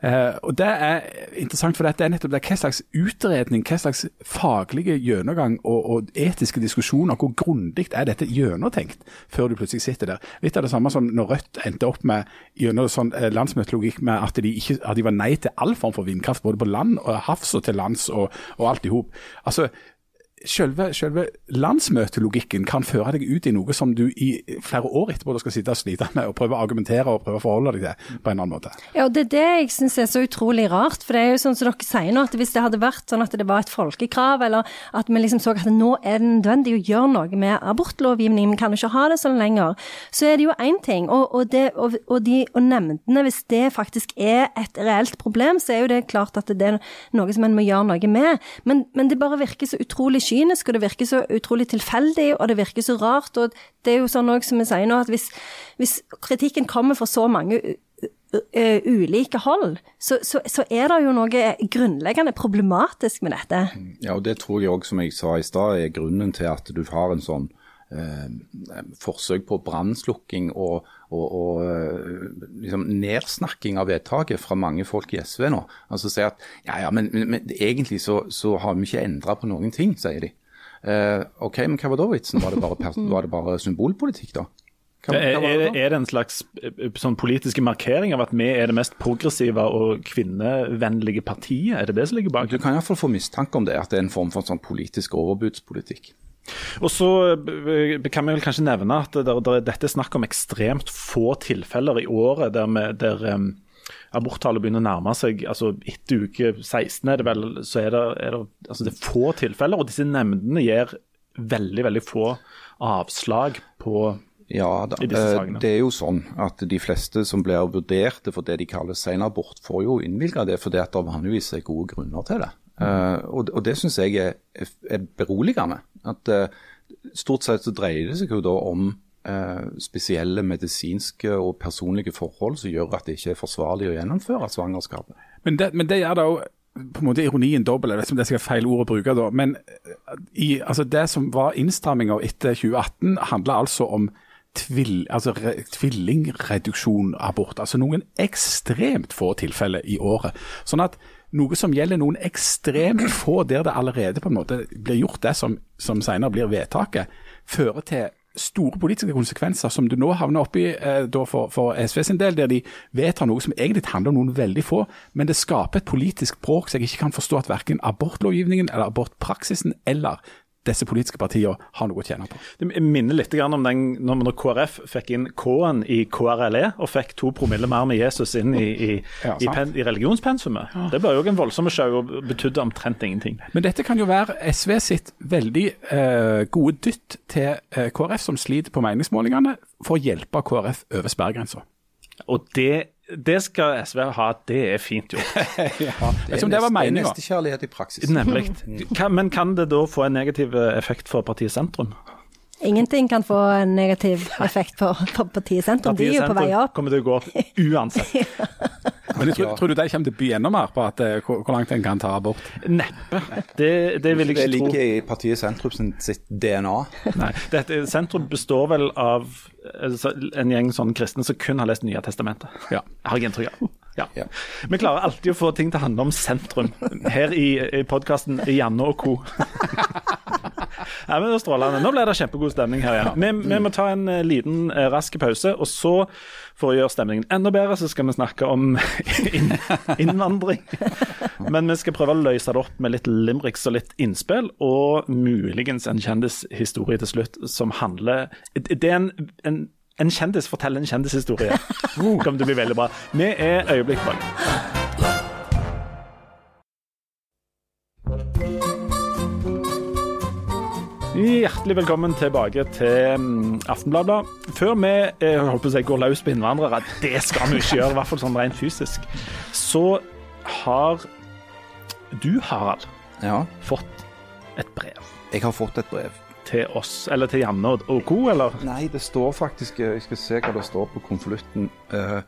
Eh, og Det er interessant, for dette er nettopp det. Hva slags utredning, hva slags faglige gjennomgang og, og etiske diskusjoner, hvor grundig er dette gjennomtenkt før du plutselig sitter der? Litt av det samme som når Rødt endte opp med gjennom sånn eh, landsmøtelogikk med at de, ikke, at de var nei til all form for vindkraft, både på land og havs og til lands og, og alt i hop. Altså, Selve, selve landsmøtelogikken kan føre deg ut i noe som du i flere år etterpå skal sitte og slite med og prøve å argumentere og prøve å forholde deg til på en annen måte. Ja, og det er det jeg syns er så utrolig rart. For det er jo sånn som dere sier nå, at hvis det hadde vært sånn at det var et folkekrav, eller at vi liksom så at nå er det nødvendig å gjøre noe med abortlovgivningen, vi kan jo ikke ha det sånn lenger, så er det jo én ting. Og, og, det, og, og, de, og nemndene, hvis det faktisk er et reelt problem, så er jo det klart at det er noe som en må gjøre noe med. Men, men det bare virker så utrolig kynisk, og det virker så utrolig tilfeldig, og det virker så rart. Og det er jo sånn også som vi sier nå, at hvis, hvis kritikken kommer fra så mange ulike hold, så, så, så er det jo noe grunnleggende problematisk med dette. Ja, og Det tror jeg òg, som jeg sa i stad, er grunnen til at du har en sånn eh, forsøk på brannslukking og, og, og eh, liksom nedsnakking av vedtaket fra mange folk i SV nå. Altså si at ja, ja, men, men, men egentlig så, så har vi ikke endra på noen ting, sier de. Eh, OK, men hva var da vitsen? Var det bare, [LAUGHS] var det bare symbolpolitikk, da? Hva, hva var er, det er det en slags eh, sånn politiske markering av at vi er det mest progressive og kvinnevennlige partiet? Er det det som ligger bak? Du kan iallfall få mistanke om det, at det er en form for en sånn politisk overbudspolitikk. Og så eh, kan vi vel kanskje nevne at det, det, dette er snakk om ekstremt få tilfeller i året der, vi, der um, aborttallet begynner å nærme seg. altså Etter uke 16 er det vel, så er det, er det, altså det er få tilfeller. Og disse nemndene gir veldig, veldig få avslag på ja, da, sakene. det er jo sånn at de fleste som blir vurderte for det de kaller senabort, får jo innvilga det fordi at det vanligvis er gode grunner til det. Uh, og, og, det syns jeg er, er, beroligende. At uh, Stort sett så dreier det seg jo da om uh, spesielle medisinske og personlige forhold som gjør at det ikke er forsvarlig å gjennomføre svangerskapet. Men det, men det gjør da jo på en måte ironien dobbel, jeg vet ikke om det er feil ord å bruke da. Men i, altså det som var innstramminga etter 2018, handler altså om tvil, altså re, tvillingreduksjon abort. Altså noen ekstremt få tilfeller i året. Sånn at noe som gjelder noen ekstremt få, der det allerede på en måte blir gjort det som, som senere blir vedtaket, fører til store politiske konsekvenser som du nå havner oppi eh, for, for, SV sin del, der de vedtar noe som egentlig handler om noen veldig få, men det skaper et politisk bråk så jeg ikke kan forstå at verken abortlovgivningen eller abortpraksisen eller disse politiske partiene har noe å tjene på. Det minner litt om den når KrF fikk inn K-en i KRLE og fikk to promille mer med Jesus inn i, i, ja, i, pen, i religionspensumet. Ja. Det ble jo en voldsom sjau og betydde omtrent ingenting. Men dette kan jo være SV sitt veldig eh, gode dytt til eh, KrF, som sliter på meningsmålingene, for å hjelpe KrF over sperregrensa. Og det det skal SV ha, det er fint gjort. [LAUGHS] ja, det, er det var meninga. Nestekjærlighet i praksis. Nemlig. [LAUGHS] men kan det da få en negativ effekt for partiet Sentrum? Ingenting kan få en negativ [LAUGHS] effekt på, på partiet Sentrum. Partiet De er jo på vei opp. kommer til å gå opp [LAUGHS] uansett. Men jeg tror, tror, du de kommer til å by enda mer på at, eh, hvor, hvor langt en kan ta abort? Neppe. Det, det vil jeg ikke tro. Det ligger i partiet Sentrum sitt DNA. Nei, dette, Sentrum består vel av altså, en gjeng sånn kristne som kun har lest Nye testamentet. Ja. Har jeg inntrykk av. Ja. ja. Vi klarer alltid å få ting til å handle om sentrum her i, i podkasten Janne og co. [LAUGHS] [LAUGHS] Ja, men det er strålende. Nå ble det kjempegod stemning her igjen. Vi, vi, må ta en eh, liten, eh, rask pause. Og så, for å gjøre stemningen enda bedre, så skal vi snakke om [LAUGHS] innvandring. Men vi skal prøve å løse det opp med litt limericks og litt innspill, og muligens en kjendishistorie til slutt som handler Det er en, en, en kjendis forteller en kjendishistorie. [LAUGHS] Kommer til å bli veldig bra. Vi er øyeblikk bak. Hjertelig velkommen tilbake til mm, Aftenbladet. Før vi jeg holdt på å si, går løs på innvandrere, det skal vi ikke gjøre, i hvert fall sånn rent fysisk, så har du, Harald, ja. fått et brev. Jeg har fått et brev. Til oss, eller til Janne og co., eller? Nei, det står faktisk Jeg skal se hva det står på konvolutten. Uh,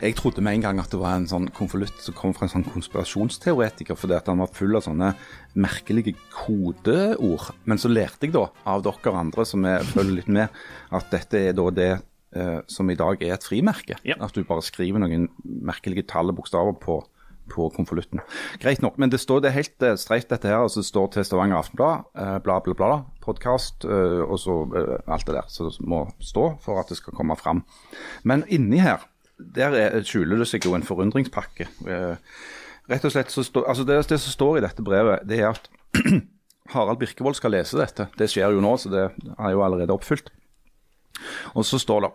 jeg trodde med en gang at det var en sånn konvolutt som kom fra en sånn konspirasjonsteoretiker, fordi at han var full av sånne merkelige kodeord. Men så lærte jeg da av dere andre som jeg følger litt med, at dette er da det eh, som i dag er et frimerke. Ja. At du bare skriver noen merkelige tall og bokstaver på på konvolutten. Greit nok, men det står det er helt uh, streit dette her. altså Det står til Stavanger Aftenblad, uh, bla, bla, bla, podkast uh, og så uh, alt det der som må stå for at det skal komme fram. Men inni her der er, skjuler det seg jo en forundringspakke. Eh, rett og slett så stå, altså det, det, som står i dette brevet, det er at [CLEARS THROAT] Harald Birkevold skal lese dette. Det skjer jo nå, så det er jo allerede oppfylt. Og så står det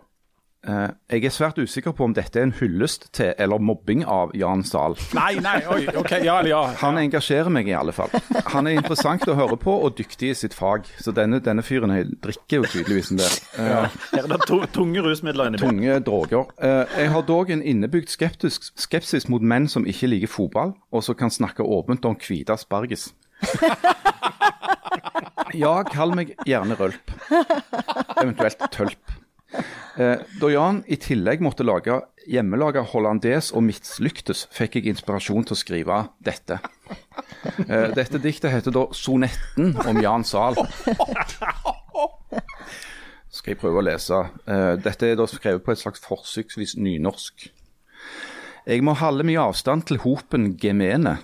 jeg er svært usikker på om dette er en hyllest til eller mobbing av Jan Sahl. Nei, nei, oi, ok, ja eller ja. Han engasjerer meg i alle fall. Han er interessant å høre på og dyktig i sitt fag. Så denne, denne fyren drikker jo tydeligvis en del. Uh, ja. Her er det to, tunge rusmidler inni Tunge droger. Uh, jeg har dog en innebygd skeptisk, skepsis mot menn som ikke liker fotball, og som kan snakke åpent om hvite asparges. Ja, kall meg gjerne rølp. Eventuelt tølp. [LAUGHS] Eh, da Jan i tillegg måtte lage hjemmelaga hollandes og mislyktes, fikk jeg inspirasjon til å skrive dette. Eh, dette diktet heter da 'Sonetten om Jan Zahl'. Skal jeg prøve å lese. Eh, dette er da skrevet på et slags forsøksvis nynorsk. Jeg må holde mye avstand til hopen gemene.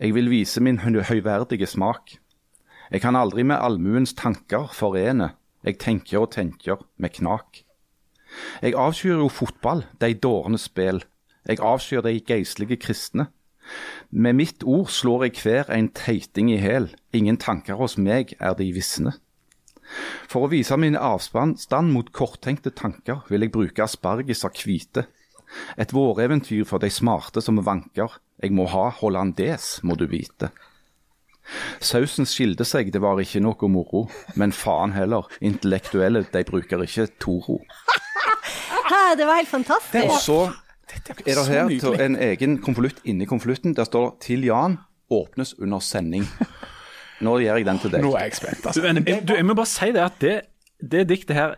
Jeg vil vise min høyverdige smak. Jeg kan aldri med allmuens tanker forene. Jeg tenker og tenker med knak. Jeg avskyr jo fotball, de dårende spill. Jeg avskyr de geistlige kristne. Med mitt ord slår jeg hver en teiting i hæl. Ingen tanker hos meg er de visne. For å vise min avstand mot korttenkte tanker vil jeg bruke asparges av hvite. Et våreventyr for de smarte som vanker. Jeg må ha hollandes, må du vite. Sausen skilte seg, det var ikke noe moro. Men faen heller, intellektuelle de bruker ikke Toro. Det var helt fantastisk. Og så er det her til en egen konvolutt inni konvolutten. Der står 'Til Jan åpnes under sending'. Nå gir jeg den til deg. Nå er jeg spent. Du, Altså. jeg, du, jeg må bare si det at det, det diktet her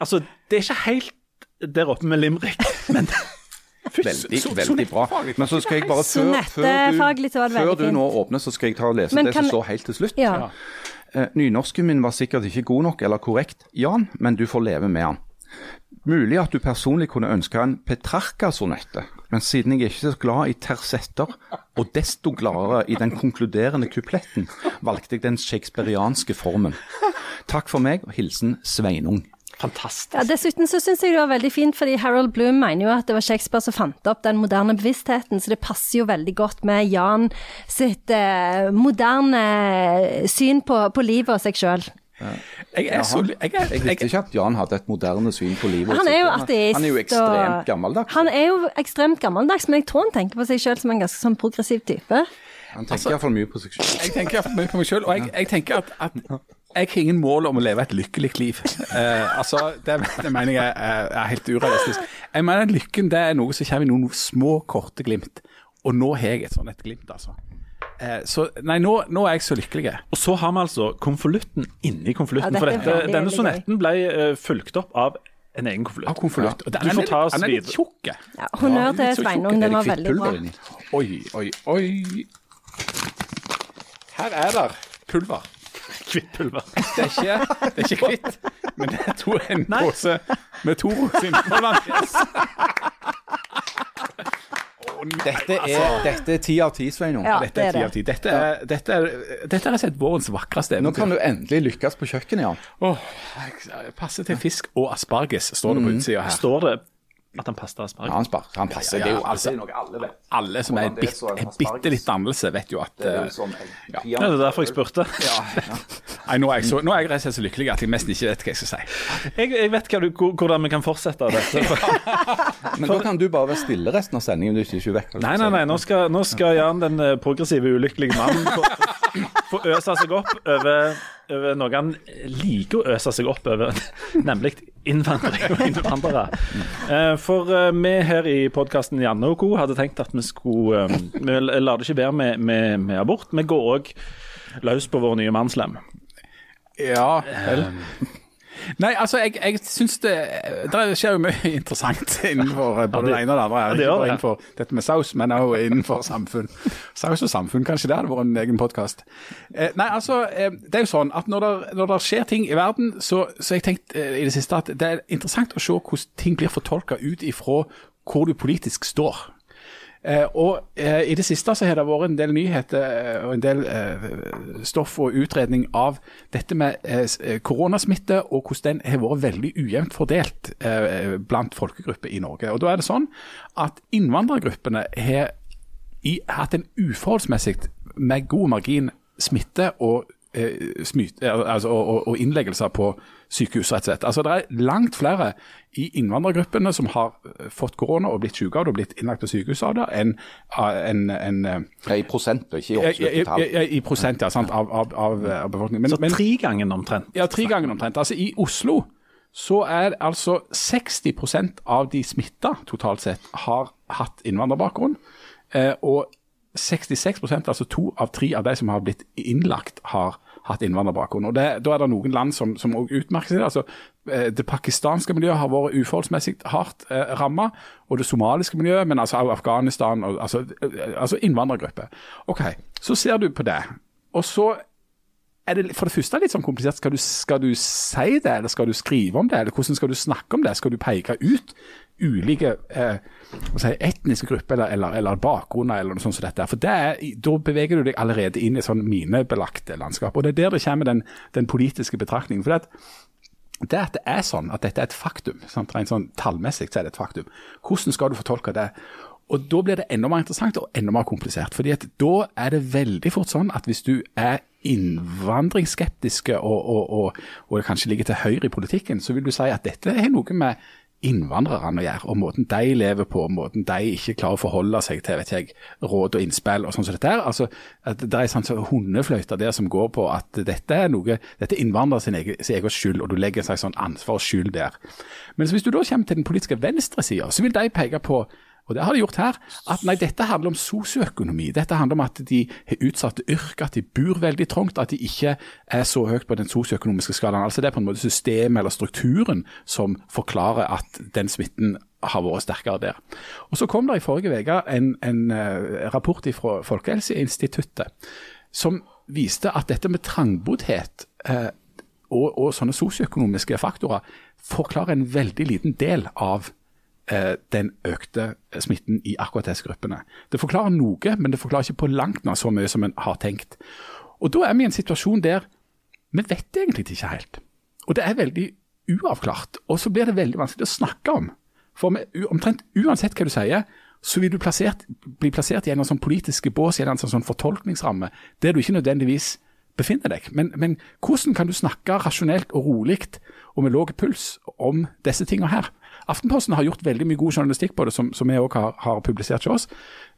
Altså, det er ikke helt der oppe med Limrik, [LAUGHS] men Veldig, veldig bra. Men så skal jeg bare før, før, du, før du nå åpner, så skal jeg ta og lese Men det som står helt til slutt. Ja. Eh, Nynorsken min var sikkert ikke god nok eller korrekt, Jan, men du får leve med han. Mulig at du personlig kunne ønske en Petrarca-sonette, men siden jeg er ikke er så glad i tersetter, og desto gladere i den konkluderende kupletten, valgte jeg den shakespearianske formen. Takk for meg, og hilsen Sveinung. Fantastisk. Ja, dessuten så syns jeg det var veldig fint, fordi Harold Bloom mener jo at det var Shakespeare som fant opp den moderne bevisstheten, så det passer jo veldig godt med Jan sitt eh, moderne syn på, på livet og seg sjøl. Jeg er så jeg er, Jeg jeg, visste ikke at Jan hadde et moderne syn på livet. Han er jo ateist. Han er jo ekstremt og- gammeldags. Han er jo ekstremt gammeldags, men jeg tror han tenker på seg sjøl som en ganske sånn progressiv type. Han tenker iallfall mye på seg selv. jeg tenker iallfall mye på meg sjøl, og jeg, jeg tenker at, at jeg har ingen mål om å leve et lykkelig liv. Eh, altså, det, det mener jeg er, er helt urealistisk. Jeg mener at Lykken det er noe som kommer i noen små, korte glimt. Og nå har jeg et sånt et glimt, altså. Eh, så nei, nå, nå er jeg så lykkelig. Og så har vi altså konvolutten inni konvolutten. Ja, for dette veldig, denne sonetten ble uh, fulgt opp av en egen konvolutt. Av konvolutt. Du den er får litt- ta oss den er litt tjukk. Ja, honnør til Sveinung, den var veldig bra. Oi, oi, oi. Her er det pulver. [LAUGHS] Kvittpulver. Det er ikke, det er ikke kvitt, men det er to, en pose med to sin hollandes. Dette er, dette er ti av ti, Sveinung. Ja, Dette er det ti av ti. Dette er, dette er, dette er rett og slett vårens vakreste Nå kan du endelig lykkes på kjøkkenet, Jan. Åh, jeg passer til fisk og asparges, står det på utsida her. Står det at han passer Ja, asparges? han, spar, han passer. Ja, det er jo ja, altså, alltid noe alle vet. Alle som er bit, er asparges. bitte litt dannelse, vet jo at Det er eh, jo sånn ja. Ja, det er derfor jeg spurte. [LAUGHS] Nei, nå er jeg så, nå er jeg så lykkelig at jeg nesten ikke vet hva jeg skal si. Jeg, jeg vet hva du, hvordan vi kan fortsette dette. [LAUGHS] Men da kan du bare være stille resten av sendingen. du er ikke vekk. Nei, nei, nei. Nå skal, nå skal Jan, den eh, progressive, ulykkelige mannen, få, få øse seg opp over, over noe han liker å øse seg opp over, [LAUGHS] nemlig innvandring og innvandrere. Eh, For eh, vi her i podkasten Janne og co. hadde tenkt at vi skulle eh, Vi lar det ikke være med, med, med abort. Vi går òg løs på vår nye mannslem. Ja, vel. Nei, altså, jeg, jeg syns det Det skjer jo mye [LAUGHS] interessant innenfor både både det ene og det andre. Ja, det Ikke bare innenfor dette med saus, men også innenfor samfunn. [LAUGHS] Saus og samfunn, kanskje det hadde vært en egen podkast. Eh, nei, altså, eh, det er jo sånn at når det, når det skjer ting i verden, så så har jeg tenkt eh, i det siste at det er interessant å se hvordan ting blir fortolka ut ifra hvor du politisk står. Eh, og eh, I det siste så har det vært en del nyheter eh, og en del stoff og utredning av dette med koronasmitte, og hvordan den har vært veldig ujevnt fordelt blant folkegrupper i Norge. Og Da er det sånn at innvandrergruppene har hatt en uforholdsmessig med god margin smitte og, smyt, eh, altså, og, og, og innleggelser på sykehus, rett og slett. Altså, det er langt flere i innvandrergruppene som har eh, fått korona og blitt syke av det og blitt innlagt på sykehus av det, enn en, en, eh, Ja, I prosent, ikke i absolutte tall. i, i prosent ja, sant, av, av, av, av befolkningen. Så Men, så tre ganger omtrent. ja, tre ganger omtrent. Altså I Oslo så er altså 60% av de smitta totalt sett har hatt innvandrerbakgrunn. Eh, og 66% altså to av tre av de som har blitt innlagt, har hatt innvandrerbakgrunn. Og det, Da er det noen land som, som også utmerker seg. altså eh, Det pakistanske miljøet har vært uforholdsmessig hardt eh, ramma, og det somaliske miljøet, men altså også Afghanistan, og, altså, eh, altså innvandrergrupper. Ok, Så ser du på det. Og så er det for det første litt sånn komplisert. Skal du, skal du si det, eller skal du skrive om det, eller hvordan skal du snakke om det? Skal du peke ut ulike eh, si, etniske grupper eller, eller, eller bakgrunner, eller noe sånt som dette? For det er, da beveger du deg allerede inn i sånn minebelagte landskap. Og det er der det kommer den, den politiske betraktningen. For det at det at det er sånn, at dette er et faktum, sant? rent sånn tallmessig så er det et faktum, hvordan skal du fortolke det? Og Da blir det enda mer interessant og enda mer komplisert. fordi at Da er det veldig fort sånn at hvis du er innvandringsskeptiske og, og, og, og kanskje ligger til høyre i politikken, så vil du si at dette er noe med innvandrerne gjør, og måten de lever på, måten de ikke klarer å forholde seg til vet jeg, råd og innspill og sånn som dette her. Altså, Det er en sånn hundefløyte der som går på at dette er noe, dette innvandrer sin egen, sin egen skyld, og du legger slags sånn ansvar og skyld der. Men hvis du da kommer til den politiske venstresida, så vil de peke på og det har de gjort her. At nei, dette handler om sosioøkonomi. Dette handler om at de har utsatte yrker, at de bor veldig trangt, at de ikke er så høyt på den sosioøkonomiske skalaen. Altså Det er på en måte systemet eller strukturen som forklarer at den smitten har vært sterkere der. Og Så kom det i forrige uke en, en uh, rapport fra Folkehelseinstituttet som viste at dette med trangboddhet eh, og, og sånne sosioøkonomiske faktorer forklarer en veldig liten del av Eh, den økte smitten i akkurat disse gruppene. Det forklarer noe, men det forklarer ikke på langt nær så mye som en har tenkt. Og Da er vi i en situasjon der vi vet egentlig ikke helt. Og det er veldig uavklart. Og så blir det veldig vanskelig å snakke om. For med, omtrent uansett hva du sier, så vil du plassert, bli plassert i en sånn politiske bås, i en sånn, sånn fortolkningsramme, der du ikke nødvendigvis befinner deg. Men, men hvordan kan du snakke rasjonelt og rolig og med lav puls om disse tingene her? Aftenposten har gjort veldig mye god journalistikk på det, som, som vi òg har, har, publisert til oss.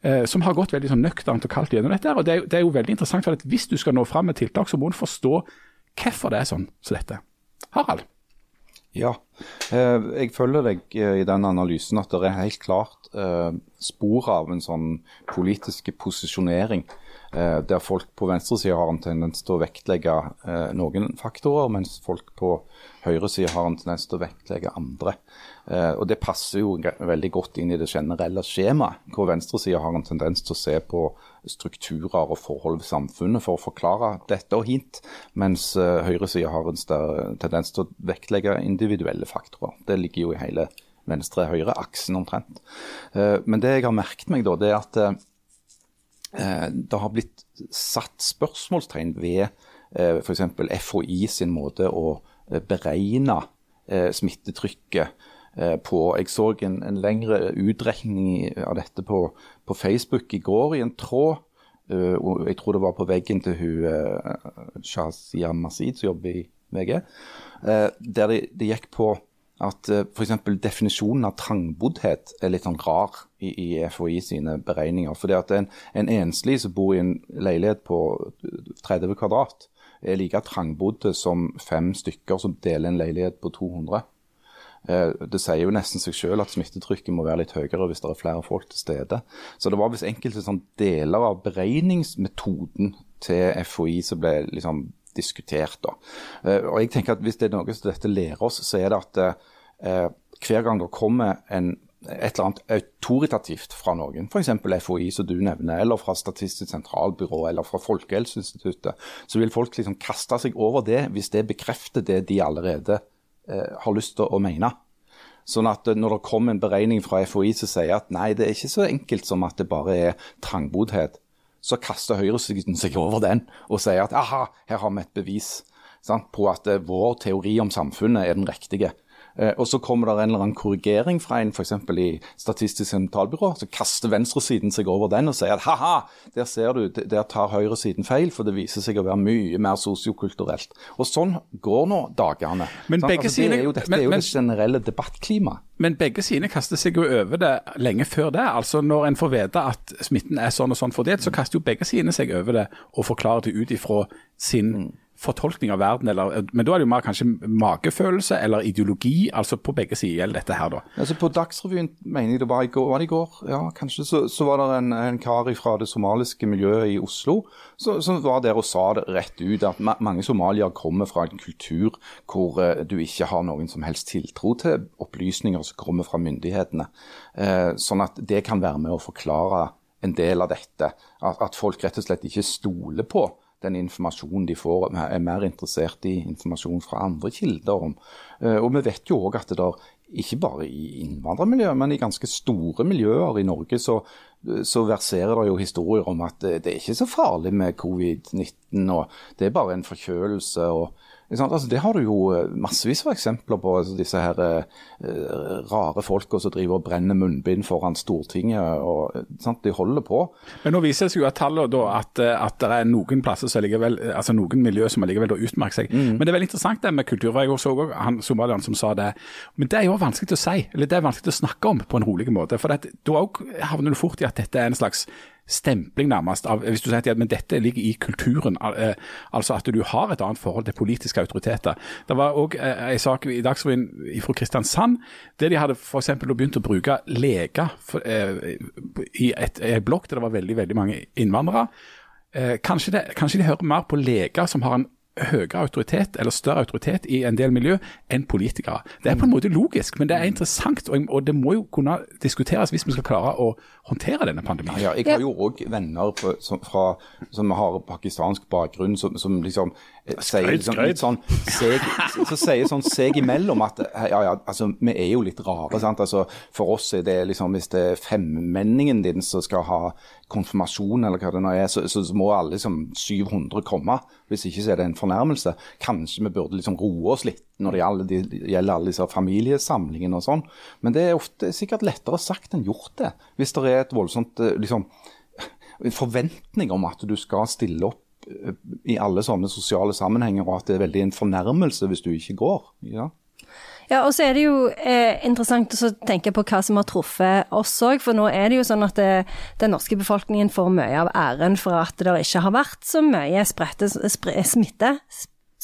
Eh, som har gått veldig sånn nøkternt og kaldt gjennom dette. og det er, det er, jo veldig interessant, for at Hvis du skal nå fram med tiltak, så må du forstå hvorfor det er sånn som dette. Harald? Ja, jeg følger deg eh, i den analysen at det er helt klart eh, spor av en sånn politisk posisjonering Eh, der folk på venstresida har en tendens til å vektlegge eh, noen faktorer, mens folk på høyresida har en tendens til å vektlegge andre. Eh, og Det passer jo veldig godt inn i det generelle skjemaet, hvor venstresida har en tendens til å se på strukturer og forhold ved samfunnet for å forklare dette og hint, mens høyresida har en tendens til å vektlegge individuelle faktorer. Det ligger jo i hele venstre-høyre-aksen omtrent. Men det jeg har merket meg, da, det er at Eh, det har blitt satt spørsmålstegn ved eh, f.eks. FHI sin måte å eh, beregne smittetrykket på. Jeg så en, en lengre utregning av dette på, på, Facebook i går i en tråd. jeg tror det var på veggen til hun Shazia Masid, som jobber i VG. der det, de gikk på at uh, f.eks. definisjonen av trangboddhet er litt sånn rar i, i FHI sine beregninger. Fordi at en, en enslig som bor i en leilighet på 30 kvadrat, er like trangbodde som fem stykker som deler en leilighet på 200. Eh, det sier jo nesten seg selv at smittetrykket må være litt høyere hvis det er flere folk til stede. Så det var visst enkelte sånn deler av beregningsmetoden til FHI som ble liksom diskutert. Da. Eh, og jeg tenker at Hvis det er noe som dette lærer oss, så er det at eh, hver gang det kommer en, et eller annet autoritativt fra noen, f.eks. FHI som du nevner, eller fra Statistisk sentralbyrå eller fra Folkehelseinstituttet, så vil folk liksom kaste seg over det hvis det bekrefter det de allerede eh, har lyst til å mene. Sånn at Når det kommer en beregning fra FHI som sier at nei, det er ikke så enkelt som at det bare er trangboddhet, så kaster høyresiden seg over den og sier at aha, her har vi et bevis sant, på at eh, vår teori om samfunnet er den riktige. Eh, og så kommer det en eller annen korrigering fra en f.eks. i Statistisk sentralbyrå. Så kaster venstresiden seg over den og sier at ha-ha, der ser du, der tar høyresiden feil, for det viser seg å være mye mer sosiokulturelt. Og sånn går nå dagene. Men begge altså, er jo, dette men, er jo men, det generelle debattklimaet. Men begge sine kaster seg jo over det lenge før det. Altså Når en får vite at smitten er sånn og sånn fordelt, så kaster jo begge sine seg over det og forklarer det ut ifra sin mm fortolkning av verden, eller, men da er det jo mer kanskje magefølelse eller ideologi, altså på begge sider gjelder dette her, da. Altså På Dagsrevyen, mener jeg det var i går, var det i går? Ja, kanskje, så, så var det en, en kar fra det somaliske miljøet i Oslo som var der og sa det rett ut, at ma mange somalier kommer fra en kultur hvor uh, du ikke har noen som helst tiltro til opplysninger som kommer fra myndighetene. Uh, sånn at det kan være med å forklare en del av dette. At, at folk rett og slett ikke stoler på den informasjonen de får, er mer interessert i informasjon fra andre kilder. om. Eh, og vi vet jo òg at det der, ikke bare i innvandrermiljøer, men i ganske store miljøer i Norge, så, så verserer det jo historier om at det, det er ikke så farlig med covid-19, og det er bare en forkjølelse. og Altså, det har du jo eh, massevis av eksempler på. Altså, disse her uh, rare folka som driver og brenner munnbind foran Stortinget. og sant? De holder på. Men nå viser det seg jo at tallene da, at, at det er noen plasser som likevel, altså noen miljø som allikevel utmerker seg. Mm. Men det er veldig interessant det med kultur. Jeg så også han somalieren som sa det. Men det er jo vanskelig å si, eller det er vanskelig å snakke om på en rolig måte. For da havner du fort i at dette er en slags stempling, nærmest. av, Hvis du sier at men dette ligger i kulturen, Al altså at du har et annet forhold til politiske autoriteter. Det var òg eh, en sak i Dagsrevyen fra Kristiansand, der de hadde f.eks. begynt å bruke leger eh, i et, et blokk der det var veldig, veldig mange innvandrere. Eh, kanskje, det, kanskje de hører mer på leger som har en høyere autoritet eller større autoritet i en del miljø enn politikere. Det er på en måte logisk, men det er interessant, og det må jo kunne diskuteres hvis vi skal klare å håndtere denne pandemien. Ja, jeg har jo òg venner på, som, fra, som, har pakistansk bakgrunn, som, som liksom eh, sier liksom, litt sånn seg, så sier sånn seg imellom at ja, ja, altså, vi er jo litt rare. sant? Altså, For oss er det liksom hvis det er femmenningen din som skal ha konfirmasjon, eller hva det nå er, så, så, må alle liksom 700 komme. Hvis ikke så er det en fornærmelse. Kanskje vi burde liksom roe oss litt når det gjelder, det gjelder alle disse familiesamlingene og sånn. Men det er ofte sikkert lettere sagt enn gjort det. Hvis det er et voldsomt eh, liksom, forventning om at du skal stille opp eh, i alle sånne sosiale sammenhenger, og at det er veldig en fornærmelse hvis du ikke går. ja. Ja, og så er det jo eh, interessant å tenke på hva som har truffet oss òg. For nå er det jo sånn at det, eh, den norske befolkningen får mye av æren for at det ikke har vært så mye sprette, spre, smitte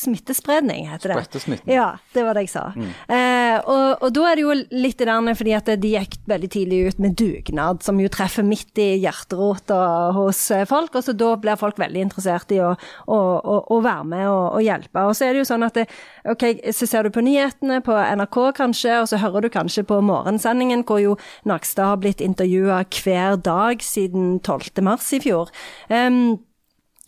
Smittespredning, heter det. Sprettesmitten. Ja, det var det jeg sa. Mm. Eh, og, og, da er det jo litt det der fordi at de gikk veldig tidlig ut med dugnad, som jo treffer midt i hjerterota hos eh, folk. Og så da blir folk veldig interessert i å, å, å, å være med og, hjelpe. Og så er det jo sånn at det, ok, så ser du på nyhetene på NRK kanskje, og så hører du kanskje på morgensendingen hvor jo Nakstad har blitt intervjua hver dag siden 12. mars i fjor. Um,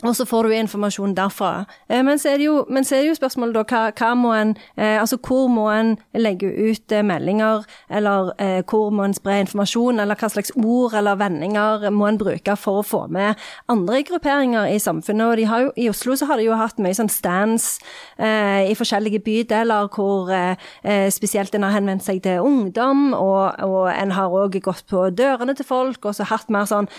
og så får du informasjon derfra. Eh, men, så er det jo, er det jo spørsmålet da, hva, hva må en, eh, altså hvor må en legge ut eh, meldinger, eller hvor må en spre informasjon, eller hva slags ord eller vendinger må en bruke for å få med andre grupperinger i samfunnet. Og jo, I Oslo så har de jo hatt mye sånn stands eh, i forskjellige bydeler hvor eh, spesielt en har henvendt seg til ungdom, og, og en har òg gått på dørene til folk og så hatt mer sånn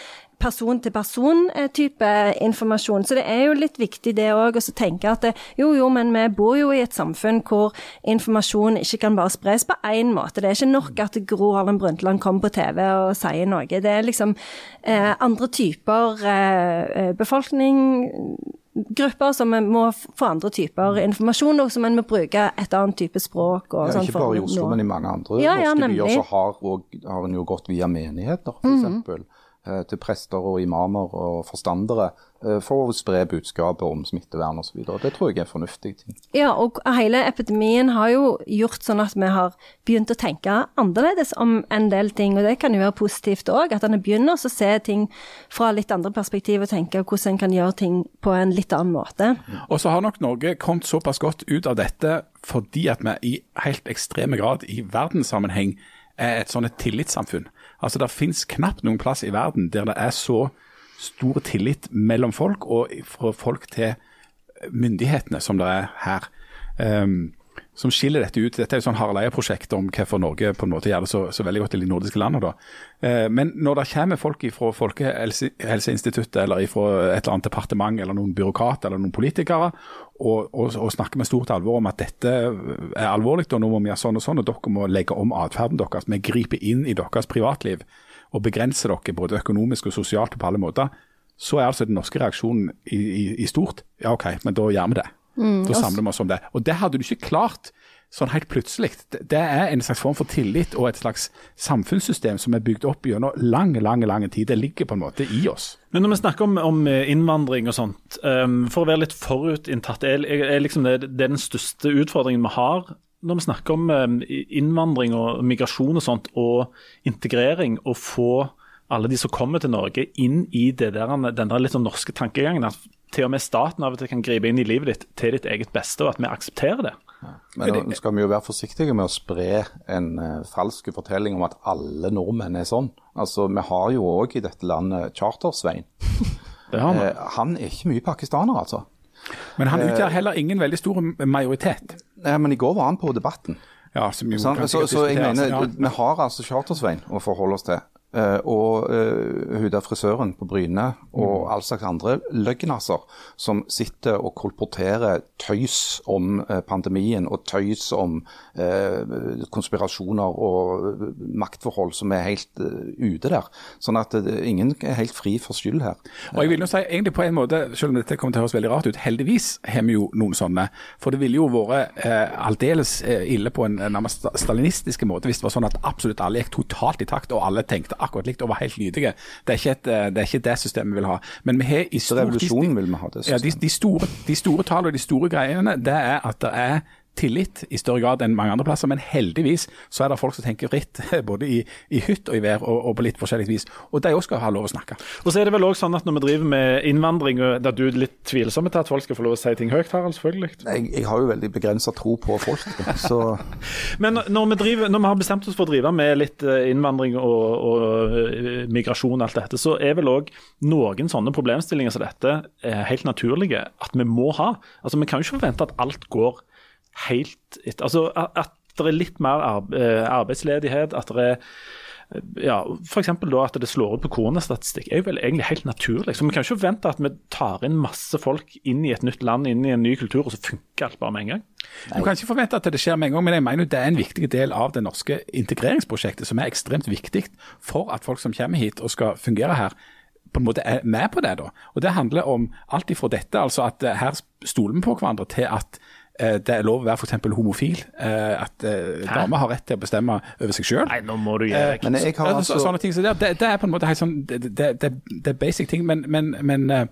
person-til-person-type informasjon. Så det er jo litt viktig det òg, å tenke at det, jo, jo, men vi bor jo i et samfunn hvor informasjon ikke kan bare spres på én måte. Det er ikke nok at Gro Harlem Brundtland kommer på TV og sier noe. Det er liksom eh, andre typer eh, eh befolkning grupper som må få andre typer informasjon, og som en må bruke et annet type språk. Og ja, sånn ikke bare i Oslo, men i mange andre ja, ja, norske byer så har, og, har en jo gått via menigheter, f.eks. Mm -hmm. Eh, til prester og imamer og forstandere eh, for å spre budskapet om smittevern osv. Det tror jeg er en fornuftig ting. Ja, og hele epidemien har jo gjort sånn at vi har begynt å tenke annerledes om en del ting, og det kan jo være positivt òg. At en begynner å se ting fra litt andre perspektiv og tenke hvordan en kan gjøre ting på en litt annen måte. Og så har nok Norge kommet såpass godt ut av dette fordi at vi i helt ekstreme grad i verdenssammenheng er et sånn tillitssamfunn. Altså, Det finnes knapt noen plass i verden der det er så stor tillit mellom folk, og fra folk til myndighetene, som det er her. Um, som skiller dette ut. Dette er jo sånn Harald Eia-prosjekt om hvorfor Norge på en måte gjør det så, så veldig godt i de nordiske landene. Eh, men når det kommer folk fra Folkehelseinstituttet eller fra et eller annet departement eller noen byråkrater eller noen politikere og, og, og, snakker med stort alvor om at dette er alvorlig og nå må vi gjøre sånn og sånn, og dere må legge om atferden deres, vi griper inn i deres privatliv og begrenser dere både økonomisk og sosialt på alle måter, så er altså den norske reaksjonen i, i, i stort ja OK, men da gjør vi det. Mm, da samler vi oss om det. Og det hadde du ikke klart sånn helt plutselig. Det er en slags form for tillit og et slags samfunnssystem som er bygd opp gjennom lang, lang, lang tid. Det ligger på en måte i oss. Men når vi snakker om, om innvandring og sånt, um, for å være litt forutinntatt, er, er liksom det, det, er den største utfordringen vi har når vi snakker om um, innvandring og migrasjon og sånt, og integrering, å få alle de som kommer til Norge, inn i det der, den der litt sånn norske tankegangen. At til og med staten av og til kan gripe inn i livet ditt til ditt eget beste, og at vi aksepterer det. Men nå skal vi jo være forsiktige med å spre en uh, falsk fortelling om at alle nordmenn er sånn. Altså, Vi har jo òg i dette landet Charter-Svein. [LAUGHS] Det har vi. Uh, han er ikke mye pakistaner, altså. Men han utgjør heller ingen veldig stor majoritet. Nei, Men i går var han på Debatten. Ja, som jo Sant? kan Så, så jeg mener, ja. vi har altså Charter-Svein å forholde oss til. Eh, og Huda frisøren på Bryne og all slags andre løgnaser som sitter og kolporterer tøys om eh, pandemien og tøys om eh, konspirasjoner og eh, maktforhold som er helt eh, ute der. Sånn at eh, ingen er helt fri for skyld her. Og jeg vil jo si, egentlig på en måte, selv om dette kommer til å høres veldig rart ut, heldigvis har vi jo noen sånne. For det ville jo vært eh, aldeles eh, ille på en, en nærmest stalinistisk måte hvis det var sånn at absolutt alle gikk totalt i takt, og alle tenkte akkurat likt og var helt lydige. Det er ikke, et, eh, det, er ikke det systemet vi vil ha. Men vi har i stort- revolusjonen vil vi ha det Ja, de, systemet. de, store, de store tallene og de store greiene, det er at det er tillit i større grad enn mange andre plasser, men heldigvis så er det folk som tenker fritt, [LAUGHS] både i, i hytt og i vær, og, og på litt forskjellig vis. Og de òg skal ha lov å snakke. Og så er det vel også sånn at når vi driver med innvandring, og der du er litt tvilsom til at folk skal få lov å si ting høyt, Harald, selvfølgelig. Jeg, jeg har jo veldig begrensa tro på folk, så [LAUGHS] Men når vi, driver, når vi har bestemt oss for å drive med litt eh, innvandring og, og eh, migrasjon og alt dette, så er vel òg noen sånne problemstillinger som dette eh, helt naturlige at vi må ha. Altså Vi kan jo ikke forvente at alt går helt etter Altså at, det er litt mer eh, arbeidsledighet, at det er ja, F.eks. da at det slår ut på koronastatistikk, er jo vel egentlig helt naturlig. Så Vi kan ikke forvente at vi tar inn masse folk inn i et nytt land, inn i en ny kultur, og så funker alt bare med en gang. Du kan ikke forvente at det skjer med en gang, men jeg mener det er en viktig del av det norske integreringsprosjektet, som er ekstremt viktig for at folk som kommer hit og skal fungere her, på en måte er med på det. da. Og Det handler om alt ifra dette, altså at her stoler vi på hverandre, til at det er lov å være f.eks. homofil. eh, At eh, damer har rett til å bestemme over seg sjøl. Så, altså sånne ting, så det, det, det er på en måte helt sånn, det, det, det, det er basic ting, men, men, men eh,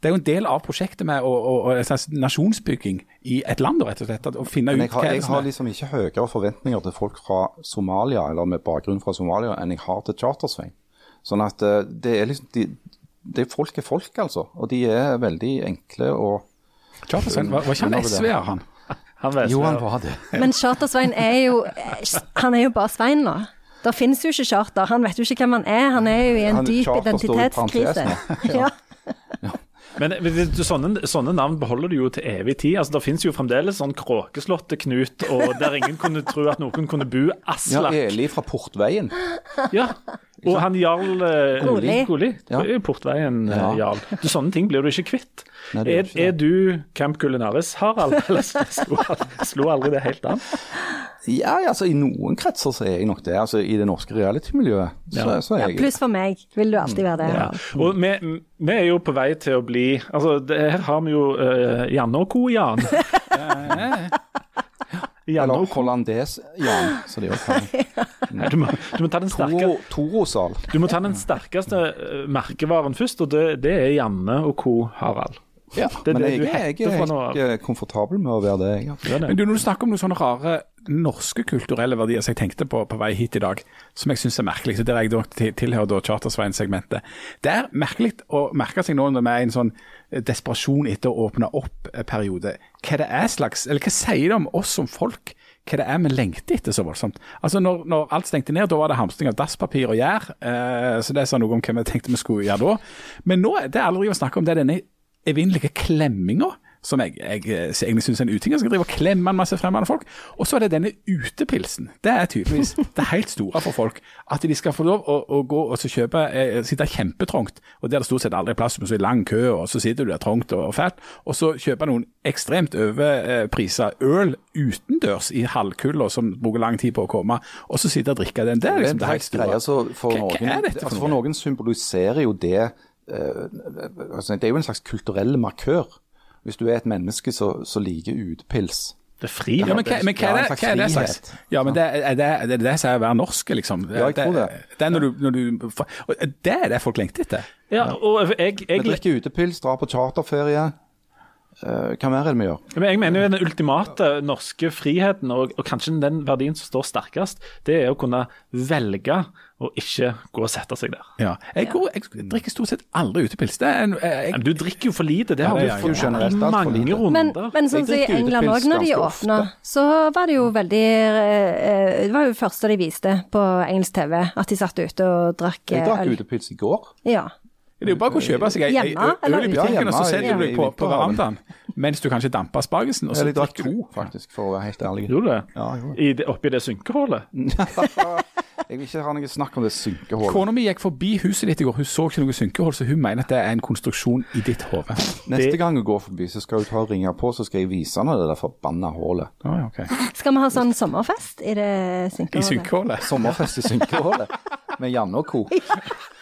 det er jo en del av prosjektet med å, å, å, nasjonsbygging i et land, rett og slett. at Å finne ut jeg har, er jeg har liksom ikke høyere forventninger til folk fra Somalia, eller med bakgrunn fra Somalia, enn jeg har til Chartersveien. Sånn at eh, det er liksom de, det er Folk er folk, altså. Og de er veldig enkle og Charter-Svein, var, var ikke han SV-er, [LAUGHS] han? Han vet Jo, han var det. [LAUGHS] Men Charter-Svein er jo Han er jo bare Svein nå. Det finnes jo ikke charter. Han vet jo ikke hvem han er. Han er jo i en Han- dyp charter står i identitetskrise. [LAUGHS] Ja. Men sånne, sånne navn beholder du jo til evig tid. Altså, Det finnes jo fremdeles sånn Kråkeslottet-Knut, og der ingen kunne tro at noen kunne bo. Aslak. Ja, Eli fra Portveien. Ja. Og han Jarl eh, Goli. Ja. Portveien eh, Ja. Jarl. Du, sånne ting blir du ikke kvitt. Nei, er, ikke er du Camp Culinaris, Harald? [LAUGHS] Eller slo, slo aldri det helt an? Ja, altså I noen kretser så er jeg nok det. altså I det norske reality-miljøet så, Ja. så er Ja, pluss for meg vil du alltid være det. Ja. Og vi, vi er jo på vei til å bli altså det, Her har vi jo uh, Janne og co. Jan. [LAUGHS] Janne Eller hollandes-Jan, som de også [LAUGHS] kaller Nei, Du, må- du må ta den sterke Toro. Du må ta den sterkeste eh, merkevaren først, og det, det er Janne og co. Harald. Ja, Det er men det jeg, du jeg er helt eh, komfortabel med å være det. Jeg, det. Men du, Når du snakker om noen sånne rare norske kulturelle verdier som jeg tenkte på på vei hit i dag, som jeg syns er merkelig, så der jeg tilhører Chartersveien-segmentet. Det er merkelig å merke seg nå når vi er i en sånn eh, desperasjon etter å åpne opp-periode, hva det er slags, eller hva sier det om oss som folk? Hva det er vi lengter etter så voldsomt. Altså når, når alt stengte ned, da var det hamstring av dasspapir og gjær. Eh, så det sa noe om hva vi tenkte vi skulle gjøre da. Men nå det er driver å snakke om det er denne evinnelige klemminga, som jeg, jeg, jeg egentlig syns er en uting. Jeg skal drive og klemme en masse fremmede folk. Og så er det denne utepilsen. Det er tydeligvis [LAUGHS] det helt store for folk. At de skal få lov å, å gå og så kjøpe, eh, sitte kjempetrangt, og der det stort sett aldri er plass, men så er det lang kø, og så sitter du der trangt og, fælt, og så kjøpe noen ekstremt overprisa øl utendørs i halvkulda som bruker lang tid på å komme, og så sitte og drikke den. Det er er liksom det helt store. Altså, for, Hva- noen, er dette for altså, for noen symboliserer jo det eh, altså, Det er jo en slags kulturell markør. Hvis du er et menneske som liker utepils. Det er fri. Ja, men hva, men hva er det, hva er det slags? Ja, men det er det, er som er å være norsk, liksom. Ja, jeg tror det. Det er når du, når du Det er det folk lengter etter. Ja, og jeg, Vi drikker utepils, drar på charterferie. Eh, hva mer er det vi gjør? Men jeg mener jo den ultimate norske friheten, og, og kanskje den verdien som står sterkest, det er å kunne velge å ikke gå og sette seg der. Ja. Jeg, går, jeg drikker stort sett aldri utepils. Det er en, jeg, Men du drikker jo for lite, det har jeg fått ja, generelt i mange lite. Men, runder. men sånn som i England òg, når de åpna, så var det jo veldig eh, Det var jo det første de viste på engelsk TV, at de satt ute og drakk Jeg eh, drakk øl. utepils i går. Ja. det er jo bare å kjøpe seg ei øl i butikken, og så setter du deg på, på verandaen mens du kanskje damper aspargesen. og så jeg drakk to, faktisk, for å være helt ærlig. Gjorde du det? Ja, jeg gjorde I det, oppi det synkehullet? [LAUGHS] [LAUGHS] Jeg vil ikke ha noe snakk om det synkehullet. Kona mi gikk forbi huset ditt i går, hun så ikke noe synkehull, så hun mener at det er en konstruksjon i ditt hode. Neste gang hun går forbi, så skal hun ta og ringe på, så skal jeg vise henne det der forbanna hullet. Oh, okay. Skal vi ha sånn sommerfest i det I synkehullet? synkehullet. Sommerfest i synkehullet med Janne og co. [LAUGHS]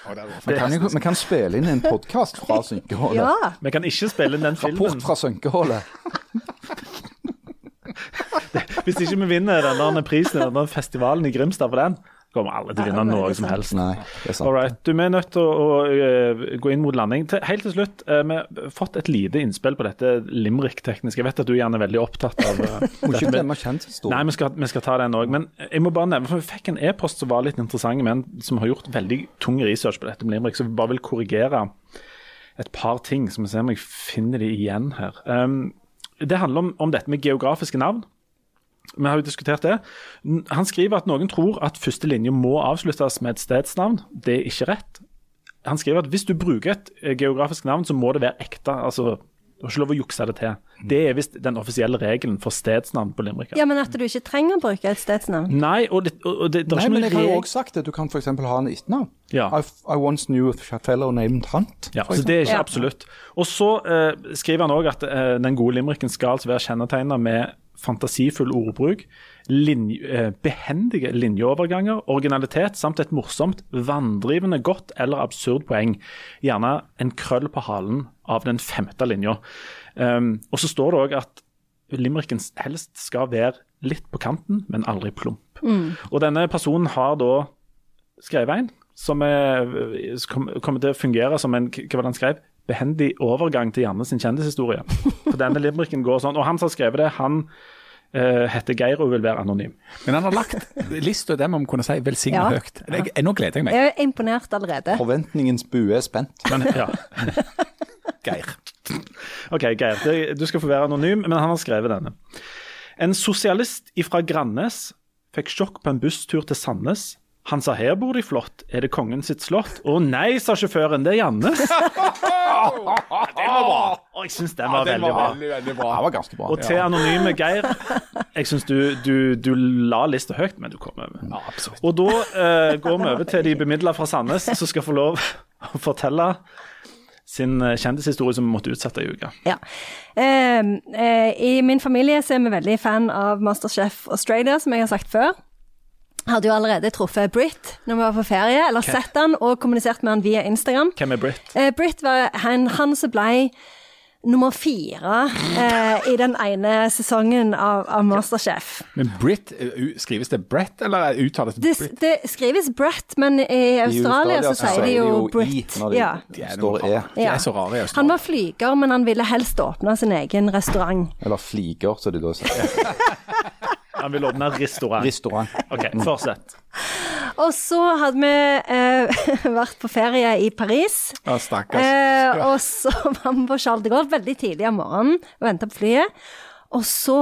Vi kan, vi kan spille inn en podkast fra synkehullet. Ja. Vi kan ikke spille inn den filmen Rapport fra synkehullet. [LAUGHS] hvis ikke vi vinner denne prisen denne festivalen i Grimstad for den. Kommer alle til å vinne noe som helst. Nei. All right. Du, vi er nødt til å, å, øh, gå inn mot landing. Til, helt til slutt, eh, vi har fått et lite innspill på dette limerick-tekniske. Jeg vet at du gjerne er veldig opptatt av øh, [LAUGHS] Må ikke dette med- Nei, vi skal, vi skal ta den òg. Men jeg må bare nevne, for vi fikk en e-post som var litt interessant, men som har gjort veldig tung research på dette med limerick, så vi bare vil korrigere et par ting. Så vi ser om jeg finner de igjen her. Um, det handler om, om dette med geografiske navn. Vi har jo diskutert det. Han skriver at noen tror at første linje må avsluttes med et stedsnavn. Det er ikke rett. Han skriver at hvis du bruker et eh, geografisk navn, så må det være ekte. altså Du har ikke lov å jukse det til. Det er visst den offisielle regelen for stedsnavn på Limerick. ja, men at du ikke trenger å bruke et stedsnavn. Nei, og det, og det, det er Nei, ikke men jeg har jo òg også sagt at du kan f.eks. ha en etternavn. Ja. I, I once knew a fellow named Hunt. Ja, så det er ikke Ja. absolutt. Og så eh, skriver han òg at eh, den gode limericken skal altså være kjennetegna med fantasifull ordbruk, linje, eh, behendige linjeoverganger, originalitet samt et morsomt, vanndrivende, godt eller absurd poeng. Gjerne en krøll på halen av den femte linja. Um, og så står det òg at limericken helst skal være litt på kanten, men aldri plump. Og denne personen har da skrevet en som er, kom kommer til å fungere som en hva var det han skrev? Behendig overgang til Janne sin kjendishistorie. For denne limericken går sånn. Og han som har skrevet det, han uh, heter Geir og vil være anonym. Men han har lagt lista dem om kunne si velsigna Ja. høyt. Jeg, nå gleder jeg meg. Jeg er imponert allerede. Forventningens bue er spent. Men ja. [LAUGHS] Geir. OK, Geir. Du skal få være anonym, men han har skrevet denne. En sosialist ifra Grannes fikk sjokk på en busstur til Sandnes. Han sa her bor de flott, er det kongen sitt slott? Å nei, sa sjåføren, det er Janne. [LAUGHS] den var bra. Og jeg syns den var veldig bra. veldig Det var ganske bra. Og til anonyme Geir, jeg syns du, du, du la lista høyt, men du kom over. Ja, absolutt. Og da uh, går vi over til de bemidla fra Sandnes, som skal få lov å fortelle sin eh, kjendishistorie som vi måtte utsette i uka. Ja. Eh, eh, I min familie så er vi veldig fan av Masterchef Australia, som jeg har sagt før. Hadde jo allerede truffet Britt når vi var på ferie, eller sett han og kommunisert med han via Instagram. Hvem er Britt? Eh, Britt var han, han som ble nummer fire eh, i den ene sesongen av, av Masterchef. Men Brit, uh, skrives det Brett, eller uttales det Det, Brit? det skrives Brett, men i Australia, så sier de jo Britt. I når de er noe E. De Ja. er så rare i Han var flyger, men han ville helst åpne sin egen restaurant. Eller fliger, som de da sier. [LAUGHS] Han vil åpne restaurant. Restaurant. OK, fortsett. Og så hadde vi eh, [LAUGHS] vært på ferie i Paris. Ja, stakkars. Eh, og så [LAUGHS] var vi på Charles de Gaulle veldig tidlig om morgenen og venta på flyet. Og så,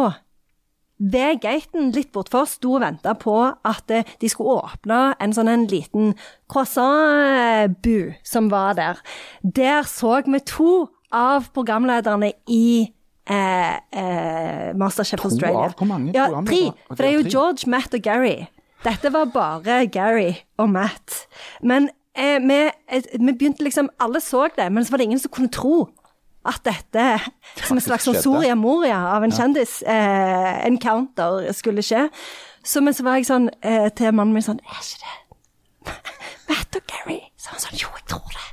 ved gaten litt bortfor, sto og venta på at eh, de skulle åpne en sånn en liten croissant-bu som var der. Der så vi to av programlederne i eh, eh, Masterchef To Australia. av? Hvor mange Ja, tre. For det er jo. George, Matt og Gary. Dette var bare Gary og Matt. Men eh, vi, eh, vi begynte liksom Alle så det, men så var det ingen som kunne tro at dette, som en slags sånn. Soria Moria av en kjendis-encounter, skulle skje. Så, men så var jeg sånn eh, til mannen min sånn Er ikke det Matt og Gary Så han sånn, jo, jeg tror det.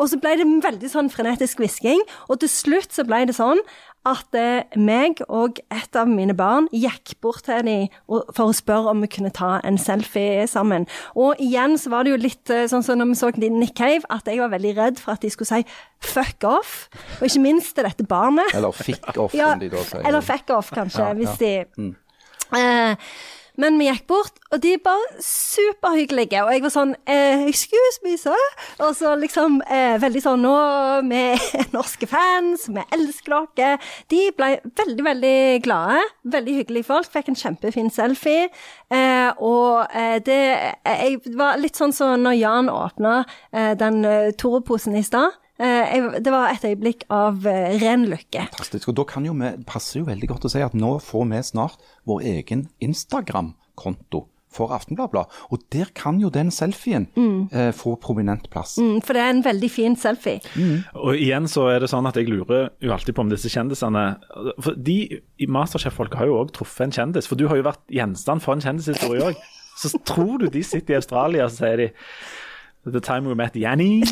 Og så ble det veldig sånn frenetisk hvisking, og til slutt så ble det sånn at eh, meg og et av mine barn gikk bort til dem for å spørre om vi kunne ta en selfie sammen. Og igjen så var det jo litt eh, sånn som når vi så Nick Cave, at jeg var veldig redd for at de skulle si fuck off. Og ikke minst til dette barnet. Eller fick off, Ja, som de da sier. eller fuck off, kanskje, Ja, hvis ja. de Eh, Men vi gikk bort, og de bare superhyggelige. Og jeg var sånn eh, Excuse me, sir. Og så liksom eh, veldig sånn Nå, vi er norske fans, vi elsker dere. De ble veldig, veldig glade. Veldig hyggelige folk. Fikk en kjempefin selfie. Eh, og eh, det jeg, var litt sånn som når Jan åpna eh, den uh, Tore-posen i stad. Eh, jeg, det var et øyeblikk av eh, ren lykke. Fantastisk. Og da kan jo vi, det passer jo veldig godt å si at nå får vi snart vår egen Instagram-konto for Aftenbladet. Og der kan jo den selfien eh, få prominent plass. Mm, For det er en veldig fin selfie. Og igjen så er det sånn at jeg lurer jo alltid på om disse kjendisene For de i Masterchef-folk har jo òg truffet en kjendis, for du har jo vært gjenstand for en kjendishistorie òg. Så tror du de sitter i Australia og så sier de The time we met Yanni? [LAUGHS]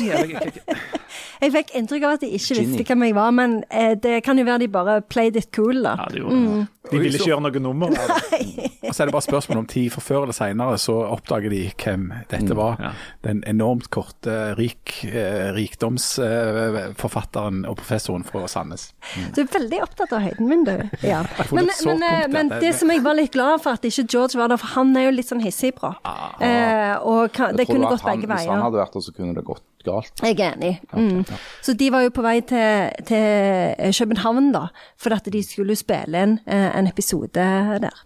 Jeg fikk inntrykk av at de ikke Ginny. visste hvem jeg var, men eh, det kan jo være de bare played it cool, da. Ja, det gjorde de. De ville ikke gjøre noe nummer av det. Og så er det bare spørsmål om tid, for før eller senere så oppdager de hvem dette var. ja. Den enormt korte rik, eh, rikdomsforfatteren og professoren fra Sandnes. Du er veldig opptatt av høyden min, du. Ja. Men, men, eh, men det som jeg var litt glad for at ikke George var der, for han er jo litt sånn hissig bra. Eh, og kan, det kunne gått begge veier. Hadde vært der, så kunne det gått galt. Jeg er enig. Mm. Så de var jo på vei til, til København, da, for at de skulle spille inn eh, en episode der.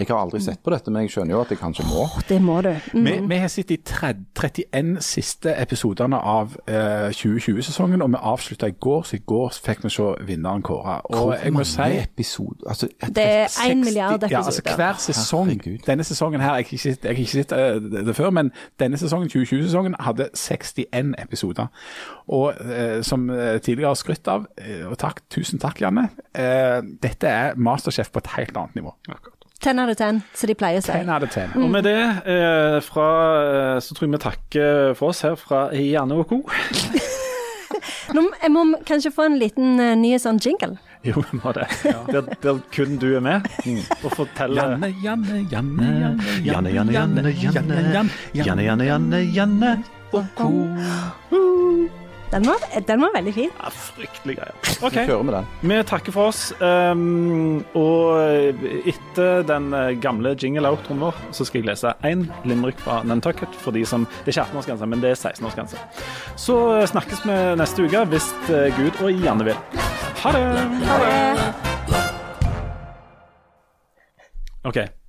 Jeg har aldri sett på dette, men jeg skjønner jo at jeg kanskje må. Det må du. Mm. Vi, vi har sett de 31 siste episodene av eh, 2020-sesongen, og vi avslutta i går, så i går fikk vi se vinneren kåre. Og jeg må si episoder altså, et- Det er 60 én milliard ja, altså. Hver sesong Herregud. Denne sesongen her, jeg har ikke sett, eh, det, før, men denne sesongen, 2020-sesongen, hadde 61 episoder. Og uh, som eh, tidligere har skrytt av, uh, og takk, tusen takk, Janne, eh, dette er Masterchef på et helt annet nivå. Ten out of ten, som de pleier å si. Ten out of ten. Og med det eh, fra, eh, så tror jeg vi takker for oss her fra Janne og co. Nå, jeg må kanskje få en liten uh, ny sånn jingle. Jo, vi må det. Der, der kun du er med og forteller Janne, Janne, Janne, Janne, Janne, Janne, Janne, Janne, Janne, Janne, Janne, Janne og co. Den var, den var veldig fin. Ja, fryktelig greier. Vi kjører med den. Vi takker for oss. Um, og etter den eh, gamle jingle-outroen vår, så skal jeg lese én limerick fra Nantucket. For de som, det er ikke 18-årsgrense, men det er 16-årsgrense. Så eh, snakkes vi neste uke, hvis eh, Gud og Janne vil. Ha det! Ha det. OK.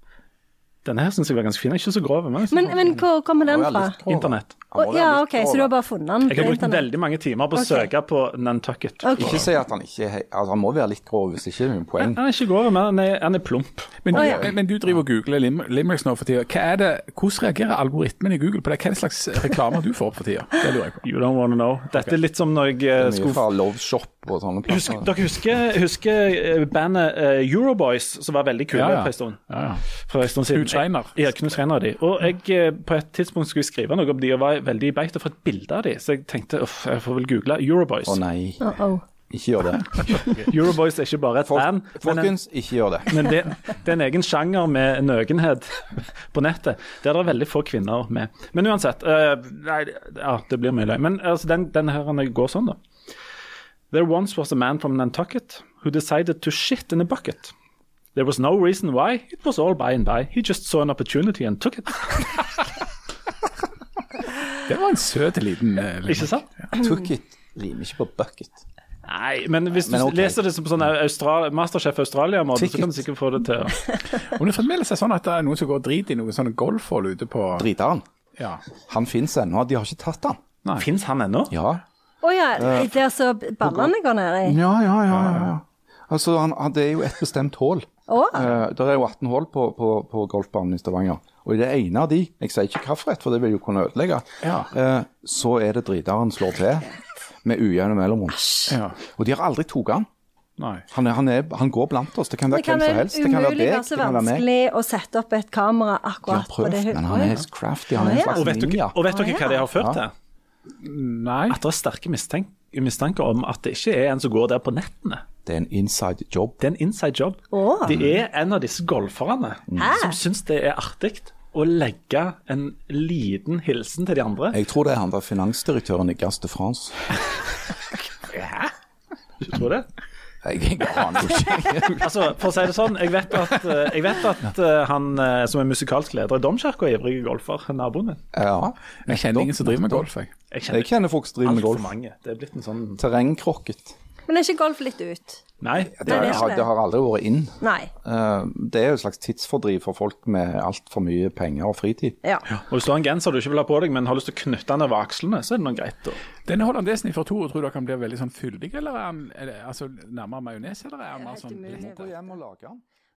Denne her syns jeg var ganske fin. Ikke så grov. Men, Men, men hvor kommer den fra? Internett. Ja, OK, så du har bare funnet den Jeg har brukt internett? veldig mange timer på å okay. søke på Nantucket. Okay. Ikke si at han ikke altså, Han må være litt grov, hvis ikke er noe poeng. Han er ikke grov, men han er, han er plump. Men, oh, ja. men, men du driver og googler lim limericks nå for tida. Hva er det, hvordan reagerer algoritmen i Google på det? Hva er det slags reklamer du får opp for tida? Det lurer jeg på. You don't wanna know. Dette er litt som når jeg eh, skulle fra Love Shop og sånne Husk, plasser. dere husker, husker eh, bandet eh, Euroboys, som var veldig kule Ja, ja. på en stund? Ja, ja. For en stund siden. Knut Schreiner. Ja, Knut Schreiner og de. Og jeg eh, på et tidspunkt skulle skrive noe om de, og var veldig i beita for et bilde av de, så jeg tenkte uff, jeg får vel google Euroboys. Å nei, Uh -oh. ikke gjør det. [LAUGHS] Euroboys er ikke bare et Folk, band, en, folkens, ikke gjør det. [LAUGHS] men det, det er en egen sjanger med nøgenhet [LAUGHS] på nettet, der det er veldig få kvinner med. Men uansett, Uh, nei, ja, det blir mye løy. Men altså, den, den her går sånn, da. There once was a man from Nantucket who decided to shit in a bucket. There was no reason why, it was all by and by. He just saw an opportunity and took it. [LAUGHS] Det var en søt liten uh. Ikke sant? Took it rimer ikke på bucket. Nei, men hvis du Men okay. leser det som sånn Austral Masterchef Australia-måte, så kan du sikkert få det til. Om det [LAUGHS] fremdeles er sånn at det er noen som går drit i noen sånne golfhull ute på Driteren. Ja. Han fins ennå. De har ikke tatt han. Fins han ennå? Ja. Å ja, der så ballene går ned i? Ja, ja, ja. ja, ja. Altså, han, han, Det er jo et bestemt hull. Å, Uh, det er jo 18 hull på, på, på golfbanen i Stavanger. Og i det ene av de, jeg sier ikke hvilket, for det vil jo kunne ødelegge, Ja. uh, så er det driteren slår til med ujevne mellomrom. ja. Og de har aldri tatt han. Han, er, han, er, han går blant oss. Det kan det være kan hvem som helst. Det kan være deg, være meg. det kan være vanskelig å sette opp et kamera De har akkurat på det hullet. men han ja. er crafty. Han er en slags Og vet dere, ninja. og vet dere hva det har ført Ja. til? Nei. At det er sterke mistanker om at det ikke er en som går der på nettene. Det er en inside job. Det er en inside job. Oh. Det er en av disse golferne mm. som syns det er artig å legge en liten hilsen til de andre. Jeg tror det er han der finansdirektøren i Gas de France. Du tror det? Jeg, aner ikke. [LAUGHS] Altså, For å si det sånn, jeg vet at, eh, jeg vet at eh, han eh, som er musikalsk leder i Domkirka, er ivrig golfer, naboen min. Ja. Jeg kjenner ingen som driver med golf, jeg. Jeg Jeg kjenner folk som driver med altfor golf. mange. Det er blitt en sånn Terrengkrokket. Men er ikke golf litt ut? Nei. Det, det er har- det. det har aldri vært inn. Nei. Eh, Det er jo et slags tidsfordriv for folk med altfor mye penger og fritid. Ja. Og Hvis du har en genser du ikke vil ha på deg, men har lyst til å knytte den over akslene, så er det noe greit. da. Denne hollandesen i Fortoro, tror dere kan bli veldig sånn fyldig, eller er det, altså, nærmere majones, eller er den mer sånn. Gå hjem og lage den.